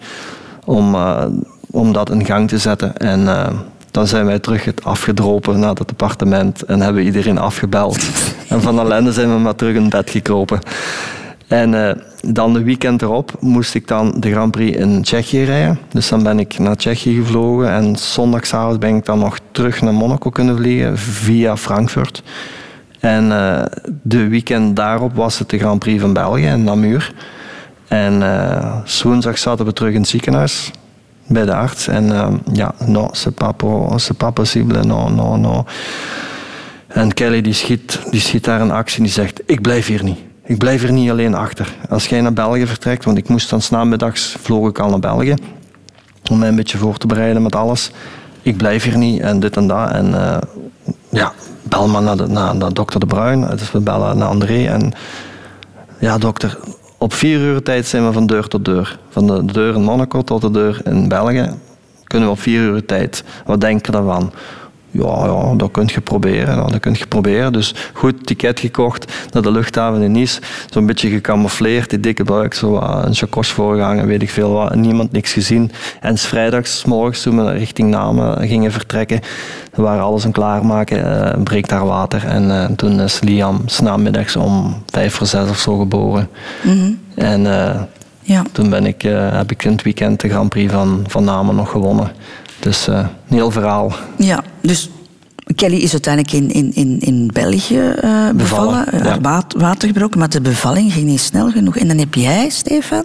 om, uh, om dat in gang te zetten. En uh, dan zijn wij terug het afgedropen naar het appartement en hebben iedereen afgebeld. [laughs] en van ellende zijn we maar terug in bed gekropen. En uh, dan de weekend erop moest ik dan de Grand Prix in Tsjechië rijden. Dus dan ben ik naar Tsjechië gevlogen en zondagavond ben ik dan nog terug naar Monaco kunnen vliegen via Frankfurt. En uh, de weekend daarop was het de Grand Prix van België in Namur. En uh, woensdag zaten we terug in het ziekenhuis bij de arts. En uh, ja, no, c'est pas, pas possible, no, no, no. En Kelly die schiet, die schiet daar een actie en die zegt, ik blijf hier niet. Ik blijf er niet alleen achter. Als jij naar België vertrekt, want ik moest dan namiddags vloog ik al naar België om mij een beetje voor te bereiden met alles. Ik blijf hier niet en dit en dat. En uh, ja, bel maar naar, de, naar, naar dokter De Bruin. Dus we bellen naar André. En ja, dokter, op vier uur tijd zijn we van deur tot deur. Van de deur in Monaco tot de deur in België. Kunnen we op vier uur tijd. Wat denk je daarvan? Ja, ja, dat kun je proberen. Dat kun je proberen. Dus goed, ticket gekocht naar de luchthaven in Nice. Zo'n beetje gecamoufleerd, die dikke buik, zo een chakos voorgehangen, weet ik veel wat. Niemand niks gezien. En s vrijdags, s morgens, toen we richting Namen gingen vertrekken, we waren alles aan klaarmaken, uh, breekt daar water. En uh, toen is Liam s'namiddags om vijf voor zes of zo geboren. Mm -hmm. En uh, ja. toen ben ik, heb ik in het weekend de Grand Prix van, van Namen nog gewonnen. Dus uh, een heel verhaal. Ja, dus Kelly is uiteindelijk in, in, in, in België eh, bevallen, Bevallen, eh, ja. water gebroken, maar de bevalling ging niet snel genoeg. En dan heb jij, Stefan,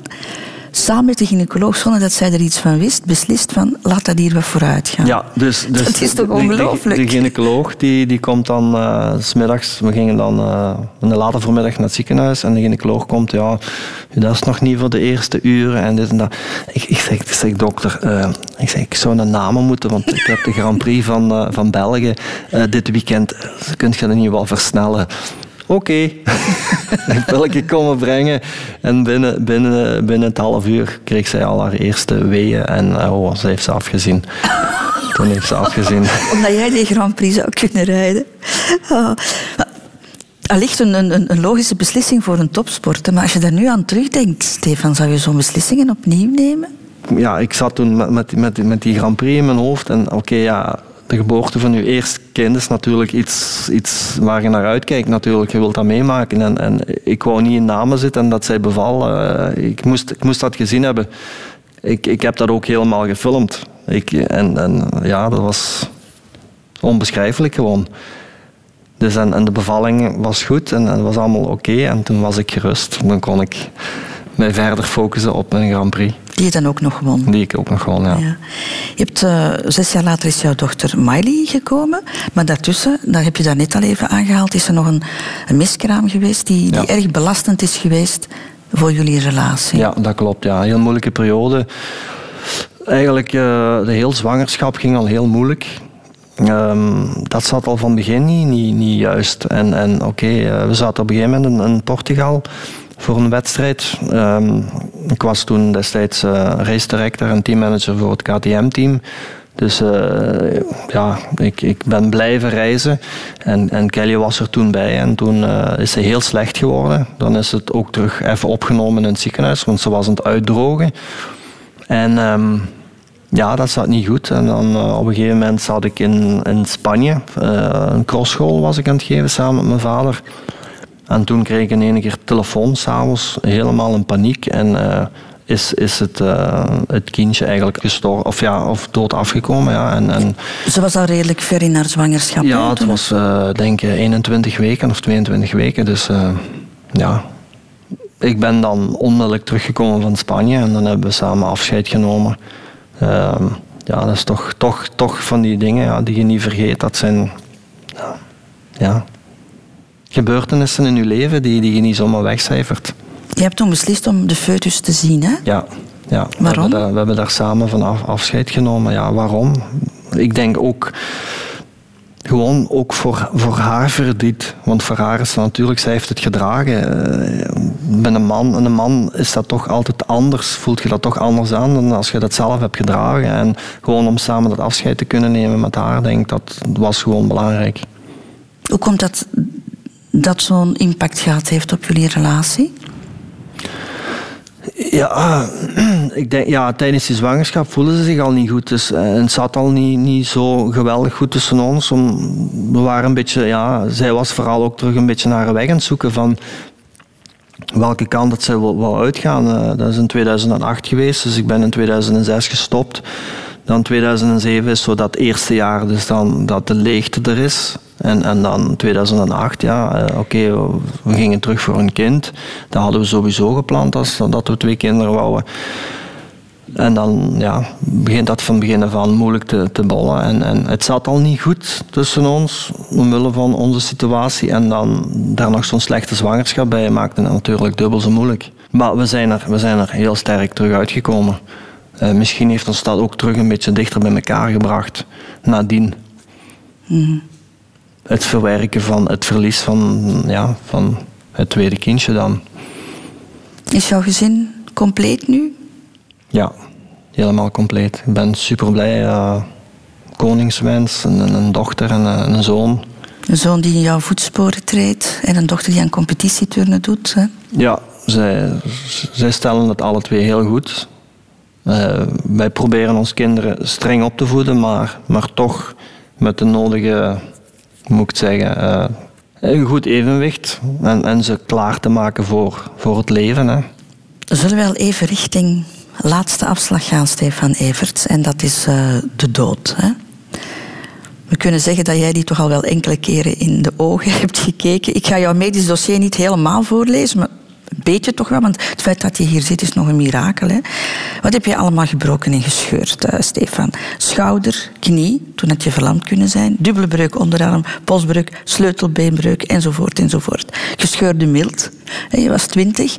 samen met de gynaecoloog, zonder dat zij er iets van wist, beslist van laat dat hier wat vooruit gaan. Ja, dus, [laughs] dus Dat is toch de- de- ongelooflijk? De, gynaecoloog die, die komt dan eh, s smiddags, we gingen dan eh, in de late voormiddag naar het ziekenhuis en de gynaecoloog komt, ja, dat is nog niet voor de eerste uren en dit en dat. Ik, ik, zeg, ik zeg, dokter, eh, ik, zeg, ik zou een namen moeten, want ik heb de Grand Prix van, eh, van België eh, dit weekend, kunt je dat niet wel versnellen? Oké, ik wil ik komen brengen. En binnen, binnen, binnen het half uur kreeg zij al haar eerste weeën en eh, oh, ze heeft ze afgezien. [laughs] Toen heeft ze afgezien. Omdat jij die Grand Prix zou kunnen rijden. Maar Allicht een, een, een logische beslissing voor een topsporter. Maar als je daar nu aan terugdenkt, Stefan, zou je zo'n beslissingen opnieuw nemen? Ja, ik zat toen met, met, met, met die Grand Prix in mijn hoofd. En oké, ja, de geboorte van je eerste kind is natuurlijk iets, iets waar je naar uitkijkt. Natuurlijk, je wilt dat meemaken. En, en ik wou niet in namen zitten en dat zij beval. eh, ik, moest, ik moest dat gezien hebben. Ik, ik heb dat ook helemaal gefilmd. Ik, en, en ja, dat was onbeschrijfelijk gewoon. Dus en, en de bevalling was goed en het was allemaal oké. en toen was ik gerust. Dan kon ik mij verder focussen op een Grand Prix. Die je dan ook nog won. Die ik ook nog gewoon, ja. Ja. Je hebt, eh, zes jaar later is jouw dochter Miley gekomen. Maar daartussen, daar heb je daar net al even aangehaald, is er nog een, een miskraam geweest die, die Ja. erg belastend is geweest voor jullie relatie. Ja, dat klopt. Ja. Een heel moeilijke periode. Eigenlijk, eh, de hele zwangerschap ging al heel moeilijk. Ehm, dat zat al van het begin niet, niet, niet juist. En, en oké, eh, we zaten op een gegeven moment in, in Portugal voor een wedstrijd. Ehm, ik was toen destijds eh race en teammanager voor het KTM-team. Dus eh, ja, ik, ik ben blijven reizen. En, en Kelly was er toen bij. En toen eh, is ze heel slecht geworden. Dan is het ook terug even opgenomen in het ziekenhuis, want ze was aan het uitdrogen. En ehm, ja, dat zat niet goed. En dan op een gegeven moment zat ik in, in Spanje. Een crossschool was ik aan het geven samen met mijn vader. En toen kreeg ik in één keer telefoon s'avonds, helemaal in paniek. En eh, is, is het, eh, het kindje eigenlijk gestorven, of ja, of dood afgekomen. Ja. En, en, Ze was al redelijk ver in haar zwangerschap. ja, het toen? was eh, denk ik 21 weken of 22 weken. Dus ja, ik ben dan onmiddellijk teruggekomen van Spanje en dan hebben we samen afscheid genomen. Ehm, ja, dat is toch, toch, toch van die dingen ja, die je niet vergeet. Dat zijn ja, ja, gebeurtenissen in je leven die, die je niet zomaar wegcijfert. Je hebt toen beslist om de foetus te zien, hè? Ja, ja. We, Waarom? hebben daar, we hebben daar samen van af, afscheid genomen. Ja, waarom? Ik denk ook gewoon ook voor, voor haar verdriet. Want voor haar is dat natuurlijk, zij heeft het gedragen. Eh, Met een man, en een man is dat toch altijd anders. Voelt je dat toch anders aan dan als je dat zelf hebt gedragen. En gewoon om samen dat afscheid te kunnen nemen met haar, denk ik, dat was gewoon belangrijk. Hoe komt dat dat zo'n impact gehad heeft op jullie relatie? Ja, [clears throat] ik denk, ja, tijdens die zwangerschap voelden ze zich al niet goed. Dus, eh, en het zat al niet, niet zo geweldig goed tussen ons. We waren een beetje, ja, zij was vooral ook terug een beetje naar haar weg aan het zoeken van welke kant dat zij wil, wil uitgaan. Eh, dat is in 2008 geweest, dus ik ben in 2006 gestopt. Dan 2007 is zo dat eerste jaar, dus dan dat de leegte er is. En, en dan 2008, ja, eh, oké, we- gingen terug voor een kind. Dat hadden we sowieso gepland, als, dat we twee kinderen wouden. En dan ja, begint dat van begin af aan moeilijk te, te bollen. En, en het zat al niet goed tussen ons, omwille van onze situatie. En dan daar nog zo'n slechte zwangerschap bij maakte het natuurlijk dubbel zo moeilijk. Maar we zijn er, we zijn er heel sterk terug uitgekomen. Eh, misschien heeft ons dat ook terug een beetje dichter bij elkaar gebracht, nadien. Het verwerken van het verlies van, ja, van het tweede kindje dan. Is jouw gezin compleet nu? Ja, helemaal compleet. Ik ben super blij. eh, koningswens, een, een dochter en een, een zoon. Een zoon die in jouw voetsporen treedt en een dochter die aan competitieturnen doet. Hè? Ja, zij, zij stellen het alle twee heel goed. Eh, wij proberen ons kinderen streng op te voeden, maar, maar toch met de nodige, moet ik zeggen, eh, een goed evenwicht. En, en ze klaar te maken voor, voor het leven. Hè. Zullen we wel even richting laatste afslag gaan, Stefan Everts? En dat is eh, de dood. Hè? We kunnen zeggen dat jij die toch al wel enkele keren in de ogen [laughs] hebt gekeken. Ik ga jouw medisch dossier niet helemaal voorlezen, maar beetje toch wel. Want het feit dat je hier zit is nog een mirakel. Hè? Wat heb je allemaal gebroken en gescheurd, uh, Stefan? Schouder, knie, toen had je verlamd kunnen zijn. Dubbele breuk onderarm, polsbreuk, sleutelbeenbreuk enzovoort enzovoort. Gescheurde mild. Je was twintig.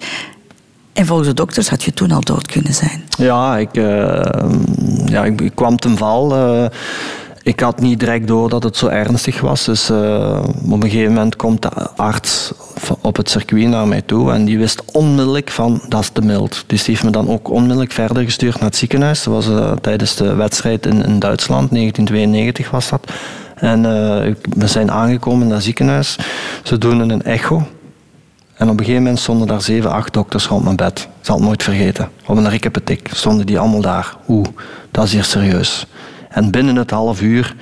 En volgens de dokters had je toen al dood kunnen zijn. Ja, ik, uh, ja, ik, kwam ten val. Uh, ik had niet direct door dat het zo ernstig was. Dus uh, op een gegeven moment komt de arts op het circuit naar mij toe en die wist onmiddellijk van dat is te mild. Dus die heeft me dan ook onmiddellijk verder gestuurd naar het ziekenhuis. Dat was uh, tijdens de wedstrijd in, Duitsland, 1992 was dat. En uh, we zijn aangekomen in dat ziekenhuis. Ze doen een echo. En op een gegeven moment stonden daar zeven, acht dokters rond mijn bed. Ik zal het nooit vergeten. Op een rikkepetik stonden die allemaal daar. Oeh, dat is hier serieus. En binnen het half uur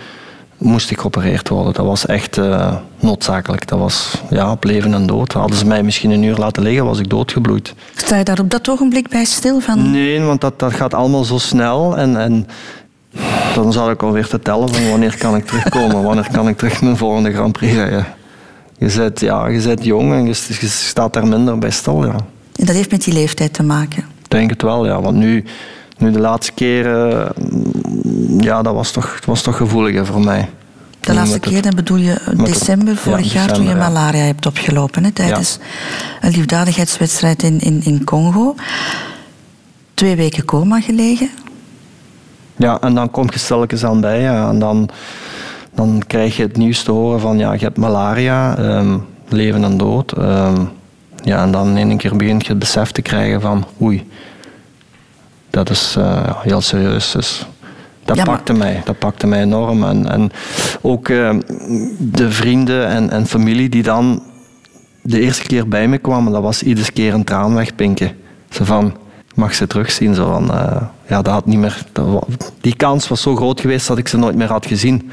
moest ik geopereerd worden. Dat was echt uh, noodzakelijk. Dat was ja, op leven en dood. Hadden ze mij misschien een uur laten liggen, was ik doodgebloeid. Sta je daar op dat ogenblik bij stil van? Nee, want dat, dat gaat allemaal zo snel. En, en dan zal ik alweer te tellen van wanneer kan ik terugkomen. [laughs] wanneer kan ik terug mijn volgende Grand Prix rijden. Je bent, ja, je bent jong en je, je staat daar minder bij stil. Ja. En dat heeft met die leeftijd te maken? Ik denk het wel, ja. Want nu, nu de laatste keren, ja, dat was toch, was toch gevoeliger voor mij. De laatste keer, dan bedoel je december vorig ja, jaar december, toen je malaria hebt opgelopen, hè, tijdens ja. een liefdadigheidswedstrijd in, in, in Congo. Twee weken coma gelegen. Ja, en dan kom je stilletjes aan bij. En dan, dan krijg je het nieuws te horen van ja, je hebt malaria, um, leven en dood. Um, ja, en dan in een keer begint je het besef te krijgen van oei, dat is uh, heel serieus. Dus dat ja, pakte mij. Dat pakte mij enorm. En, en ook uh, de vrienden en, en familie die dan de eerste keer bij me kwamen, dat was iedere keer een traan wegpinken. Zo van, mag ze terugzien? Zo van, uh, ja, dat had niet meer, dat, die kans was zo groot geweest dat ik ze nooit meer had gezien.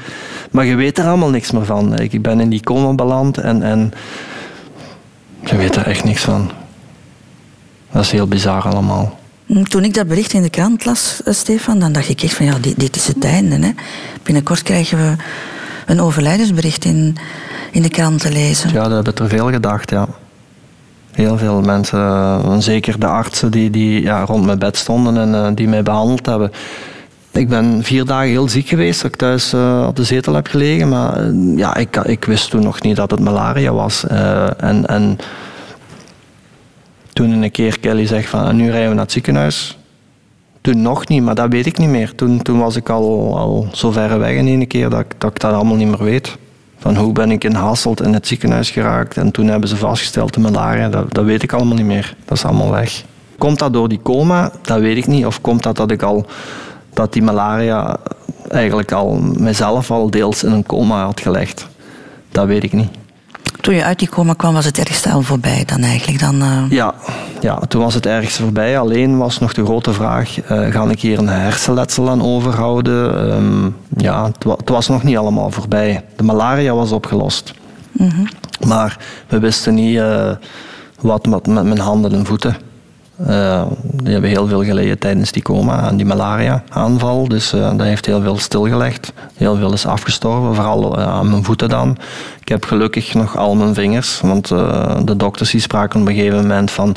Maar je weet er allemaal niks meer van. Ik ben in die coma beland en, en je weet er echt niks van. Dat is heel bizar allemaal. Toen ik dat bericht in de krant las, Stefan, dan dacht ik echt van ja, dit, is het einde. Hè. Binnenkort krijgen we een overlijdensbericht in, in de krant te lezen. Ja, dat hebben er veel gedacht, ja. Heel veel mensen, zeker de artsen die, die ja, rond mijn bed stonden en uh, die mij behandeld hebben. Ik ben vier dagen heel ziek geweest, dat ik thuis op de zetel heb gelegen. Maar ja, ik, ik wist toen nog niet dat het malaria was. en, en toen een keer Kelly zegt van nu rijden we naar het ziekenhuis. Toen nog niet, maar dat weet ik niet meer. Toen, toen was ik al, al zo ver weg in een keer dat, dat ik dat allemaal niet meer weet. Van hoe ben ik in Hasselt in het ziekenhuis geraakt en toen hebben ze vastgesteld de malaria. Dat, dat weet ik allemaal niet meer. Dat is allemaal weg. Komt dat door die coma? Dat weet ik niet. Of komt dat dat ik al dat die malaria eigenlijk al mezelf al deels in een coma had gelegd? Dat weet ik niet. Toen je uit die coma kwam, was het ergste al voorbij dan eigenlijk? Dan, uh... ja, ja, toen was het ergste voorbij. Alleen was nog de grote vraag, uh, ga ik hier een hersenletsel aan overhouden? Um, ja, het, wa het, was nog niet allemaal voorbij. De malaria was opgelost. Mm -hmm. Maar we wisten niet uh, wat met, met mijn handen en voeten. Uh, die hebben heel veel geleden tijdens die coma en die malaria-aanval. Dus uh, dat heeft heel veel stilgelegd. Heel veel is afgestorven, vooral uh, aan mijn voeten dan. Ik heb gelukkig nog al mijn vingers, want de dokters die spraken op een gegeven moment van...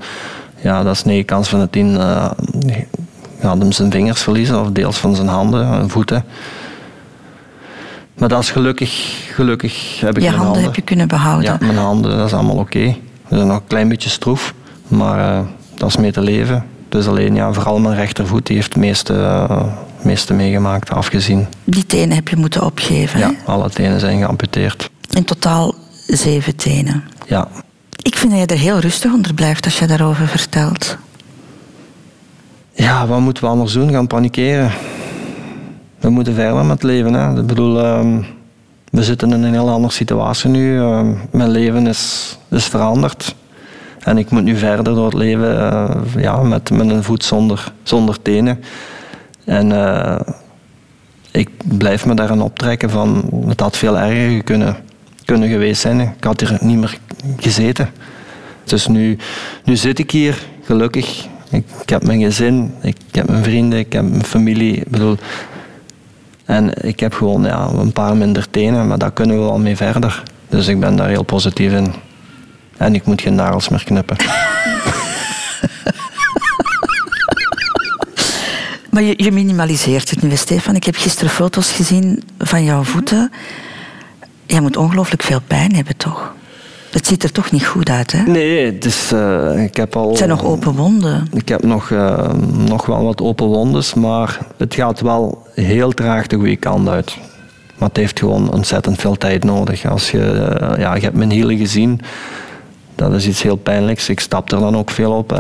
Ja, dat is negen kans van de tien. Uh, gaat hem zijn vingers verliezen, of deels van zijn handen en voeten. Maar dat is gelukkig, gelukkig heb ik je mijn handen. handen heb je kunnen behouden? Ja, mijn handen, dat is allemaal oké. Okay. Ze zijn nog een klein beetje stroef, maar dat is mee te leven. Dus alleen ja, vooral mijn rechtervoet die heeft het meeste, uh, meeste meegemaakt, afgezien. Die tenen heb je moeten opgeven? Ja, alle tenen zijn geamputeerd. In totaal zeven tenen? Ja. Ik vind dat je er heel rustig onder blijft als je daarover vertelt. Ja, wat moeten we anders doen? Gaan panikeren. We moeten verder met leven. Hè. Ik bedoel, uh, we zitten in een heel andere situatie nu. Uh, mijn leven is, is veranderd. En ik moet nu verder door het leven uh, ja, met, met een voet zonder, zonder tenen. En uh, ik blijf me daaraan optrekken van het had veel erger kunnen, kunnen geweest zijn. Ik had hier niet meer gezeten. Dus nu, nu zit ik hier, gelukkig. Ik, heb mijn gezin, ik heb mijn vrienden, ik heb mijn familie. Ik bedoel, En ik heb gewoon ja, een paar minder tenen, maar daar kunnen we wel mee verder. Dus ik ben daar heel positief in. En ik moet geen nagels meer knippen. Maar je, je minimaliseert het nu, Stefan. Ik heb gisteren foto's gezien van jouw voeten. Jij moet ongelooflijk veel pijn hebben, toch? Het ziet er toch niet goed uit, hè? Nee, het is, eh, ik heb al... Het zijn nog open wonden. Ik heb nog, eh, nog wel wat open wondes, maar het gaat wel heel traag de goede kant uit. Maar het heeft gewoon ontzettend veel tijd nodig. Als je, eh, ja, je hebt mijn hielen gezien, dat is iets heel pijnlijks. Ik stap er dan ook veel op. eh,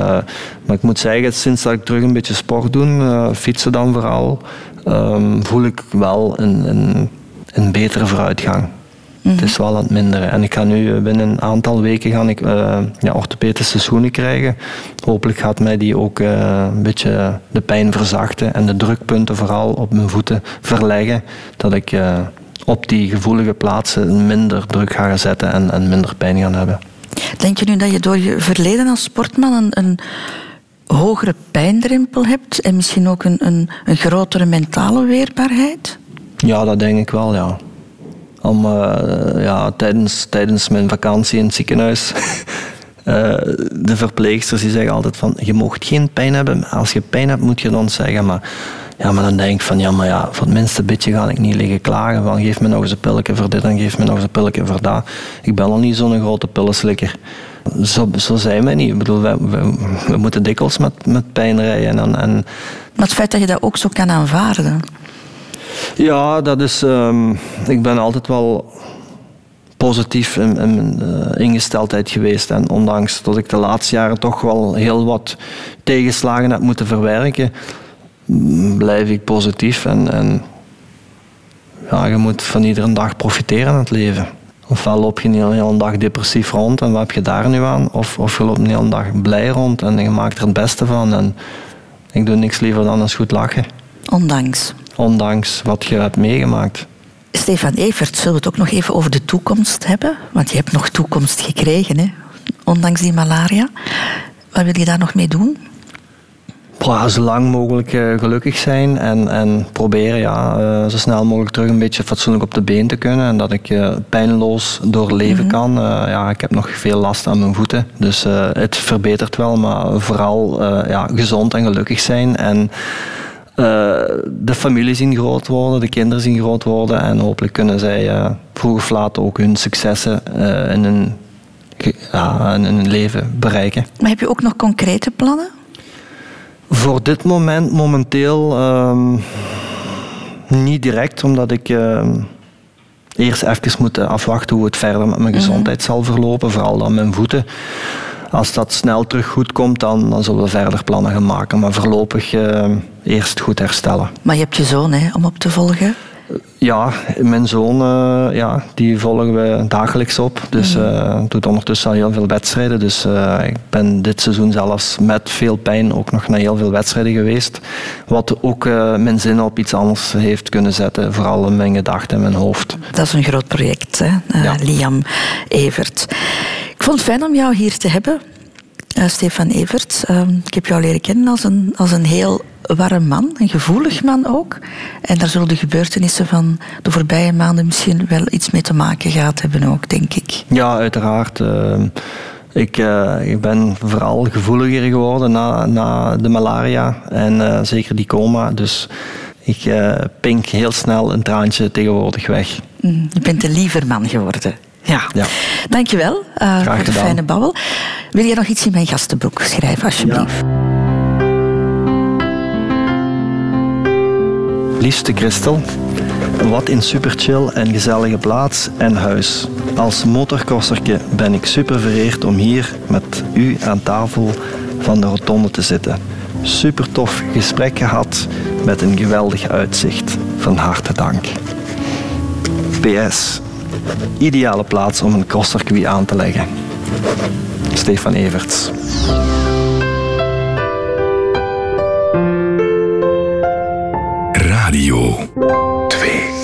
maar ik moet zeggen, sinds dat ik terug een beetje sport doe, eh, fietsen dan vooral, ehm, voel ik wel een, een, een betere vooruitgang. Het is wel aan het minderen. En ik ga nu eh, binnen een aantal weken gaan ik, ja, orthopedische schoenen krijgen. Hopelijk gaat mij die ook een beetje de pijn verzachten en de drukpunten vooral op mijn voeten verleggen. Dat ik op die gevoelige plaatsen minder druk ga zetten en, en minder pijn gaan hebben. Denk je nu dat je door je verleden als sportman een, een hogere pijndrempel hebt en misschien ook een, een, een grotere mentale weerbaarheid? Ja, dat denk ik wel, ja. Om, eh, ja tijdens, tijdens mijn vakantie in het ziekenhuis. [laughs] eh, de verpleegsters die zeggen altijd van je mocht geen pijn hebben. Als je pijn hebt moet je dan zeggen. Maar, ja, maar dan denk ik van ja, maar ja, voor het minste beetje ga ik niet liggen klagen. Van geef me nog eens een pilletje voor dit en geef me nog eens een pilletje voor dat. Ik ben al niet zo'n grote pillenslikker. Zo, zo zijn wij niet. Ik bedoel, we, we, we moeten dikwijls met, met pijn rijden. En, en Maar het feit dat je dat ook zo kan aanvaarden. ja, dat is. ehm, ik ben altijd wel positief in, in mijn eh, ingesteldheid geweest. En ondanks dat ik de laatste jaren toch wel heel wat tegenslagen heb moeten verwerken, blijf ik positief. En, en ja, je moet van iedere dag profiteren in het leven. Ofwel loop je een hele dag depressief rond en wat heb je daar nu aan? Of, of je loopt een hele dag blij rond en je maakt er het beste van. En ik doe niks liever dan eens goed lachen. Ondanks. Ondanks wat je hebt meegemaakt. Stefan Evert, zullen we het ook nog even over de toekomst hebben? Want je hebt nog toekomst gekregen, hè? ondanks die malaria. Wat wil je daar nog mee doen? Boah, zo lang mogelijk eh, gelukkig zijn en, en proberen ja, eh, zo snel mogelijk terug een beetje fatsoenlijk op de been te kunnen. En dat ik eh, pijnloos doorleven kan. Eh, ja, ik heb nog veel last aan mijn voeten. Dus het verbetert wel, maar vooral ja, gezond en gelukkig zijn. En de familie zien groot worden, de kinderen zien groot worden. En hopelijk kunnen zij vroeg of laat ook hun successen in, hun, ja, in hun leven bereiken. Maar heb je ook nog concrete plannen? Voor dit moment momenteel ehm, niet direct, omdat ik ehm, eerst even moet eh, afwachten hoe het verder met mijn gezondheid zal verlopen, vooral dan mijn voeten. Als dat snel terug goed komt, dan, dan zullen we verder plannen gaan maken. Maar voorlopig ehm, eerst goed herstellen. Maar je hebt je zoon hè, om op te volgen. Ja, mijn zoon eh, ja, die volgen we dagelijks op. Dus eh doet ondertussen al heel veel wedstrijden. Dus eh, ik ben dit seizoen zelfs met veel pijn ook nog naar heel veel wedstrijden geweest. Wat ook mijn zin op iets anders heeft kunnen zetten. Vooral in mijn gedachten en mijn hoofd. Dat is een groot project, hè? Ja. Liam Evert. Ik vond het fijn om jou hier te hebben, Stefan Evert. Ehm, ik heb jou leren kennen als een, als een heel warm man, een gevoelig man ook. En daar zullen de gebeurtenissen van de voorbije maanden misschien wel iets mee te maken gehad hebben ook, denk ik. Ja, uiteraard. eh, ik, eh, ik ben vooral gevoeliger geworden na, na de malaria en eh, zeker die coma. Dus ik pink heel snel een traantje tegenwoordig weg. Mm, je bent een liever man geworden. Ja. Ja. Dankjewel uh, voor de fijne babbel. Wil je nog iets in mijn gastenboek schrijven, alsjeblieft? Liefste Christel, wat een super chill en gezellige plaats en huis. Als motorcrosserke ben ik super vereerd om hier met u aan tafel van de rotonde te zitten. Super tof gesprek gehad met een geweldig uitzicht. Van harte dank. PS. Ideale plaats om een crosscircuit aan te leggen. Stefan Everts. Radio 2.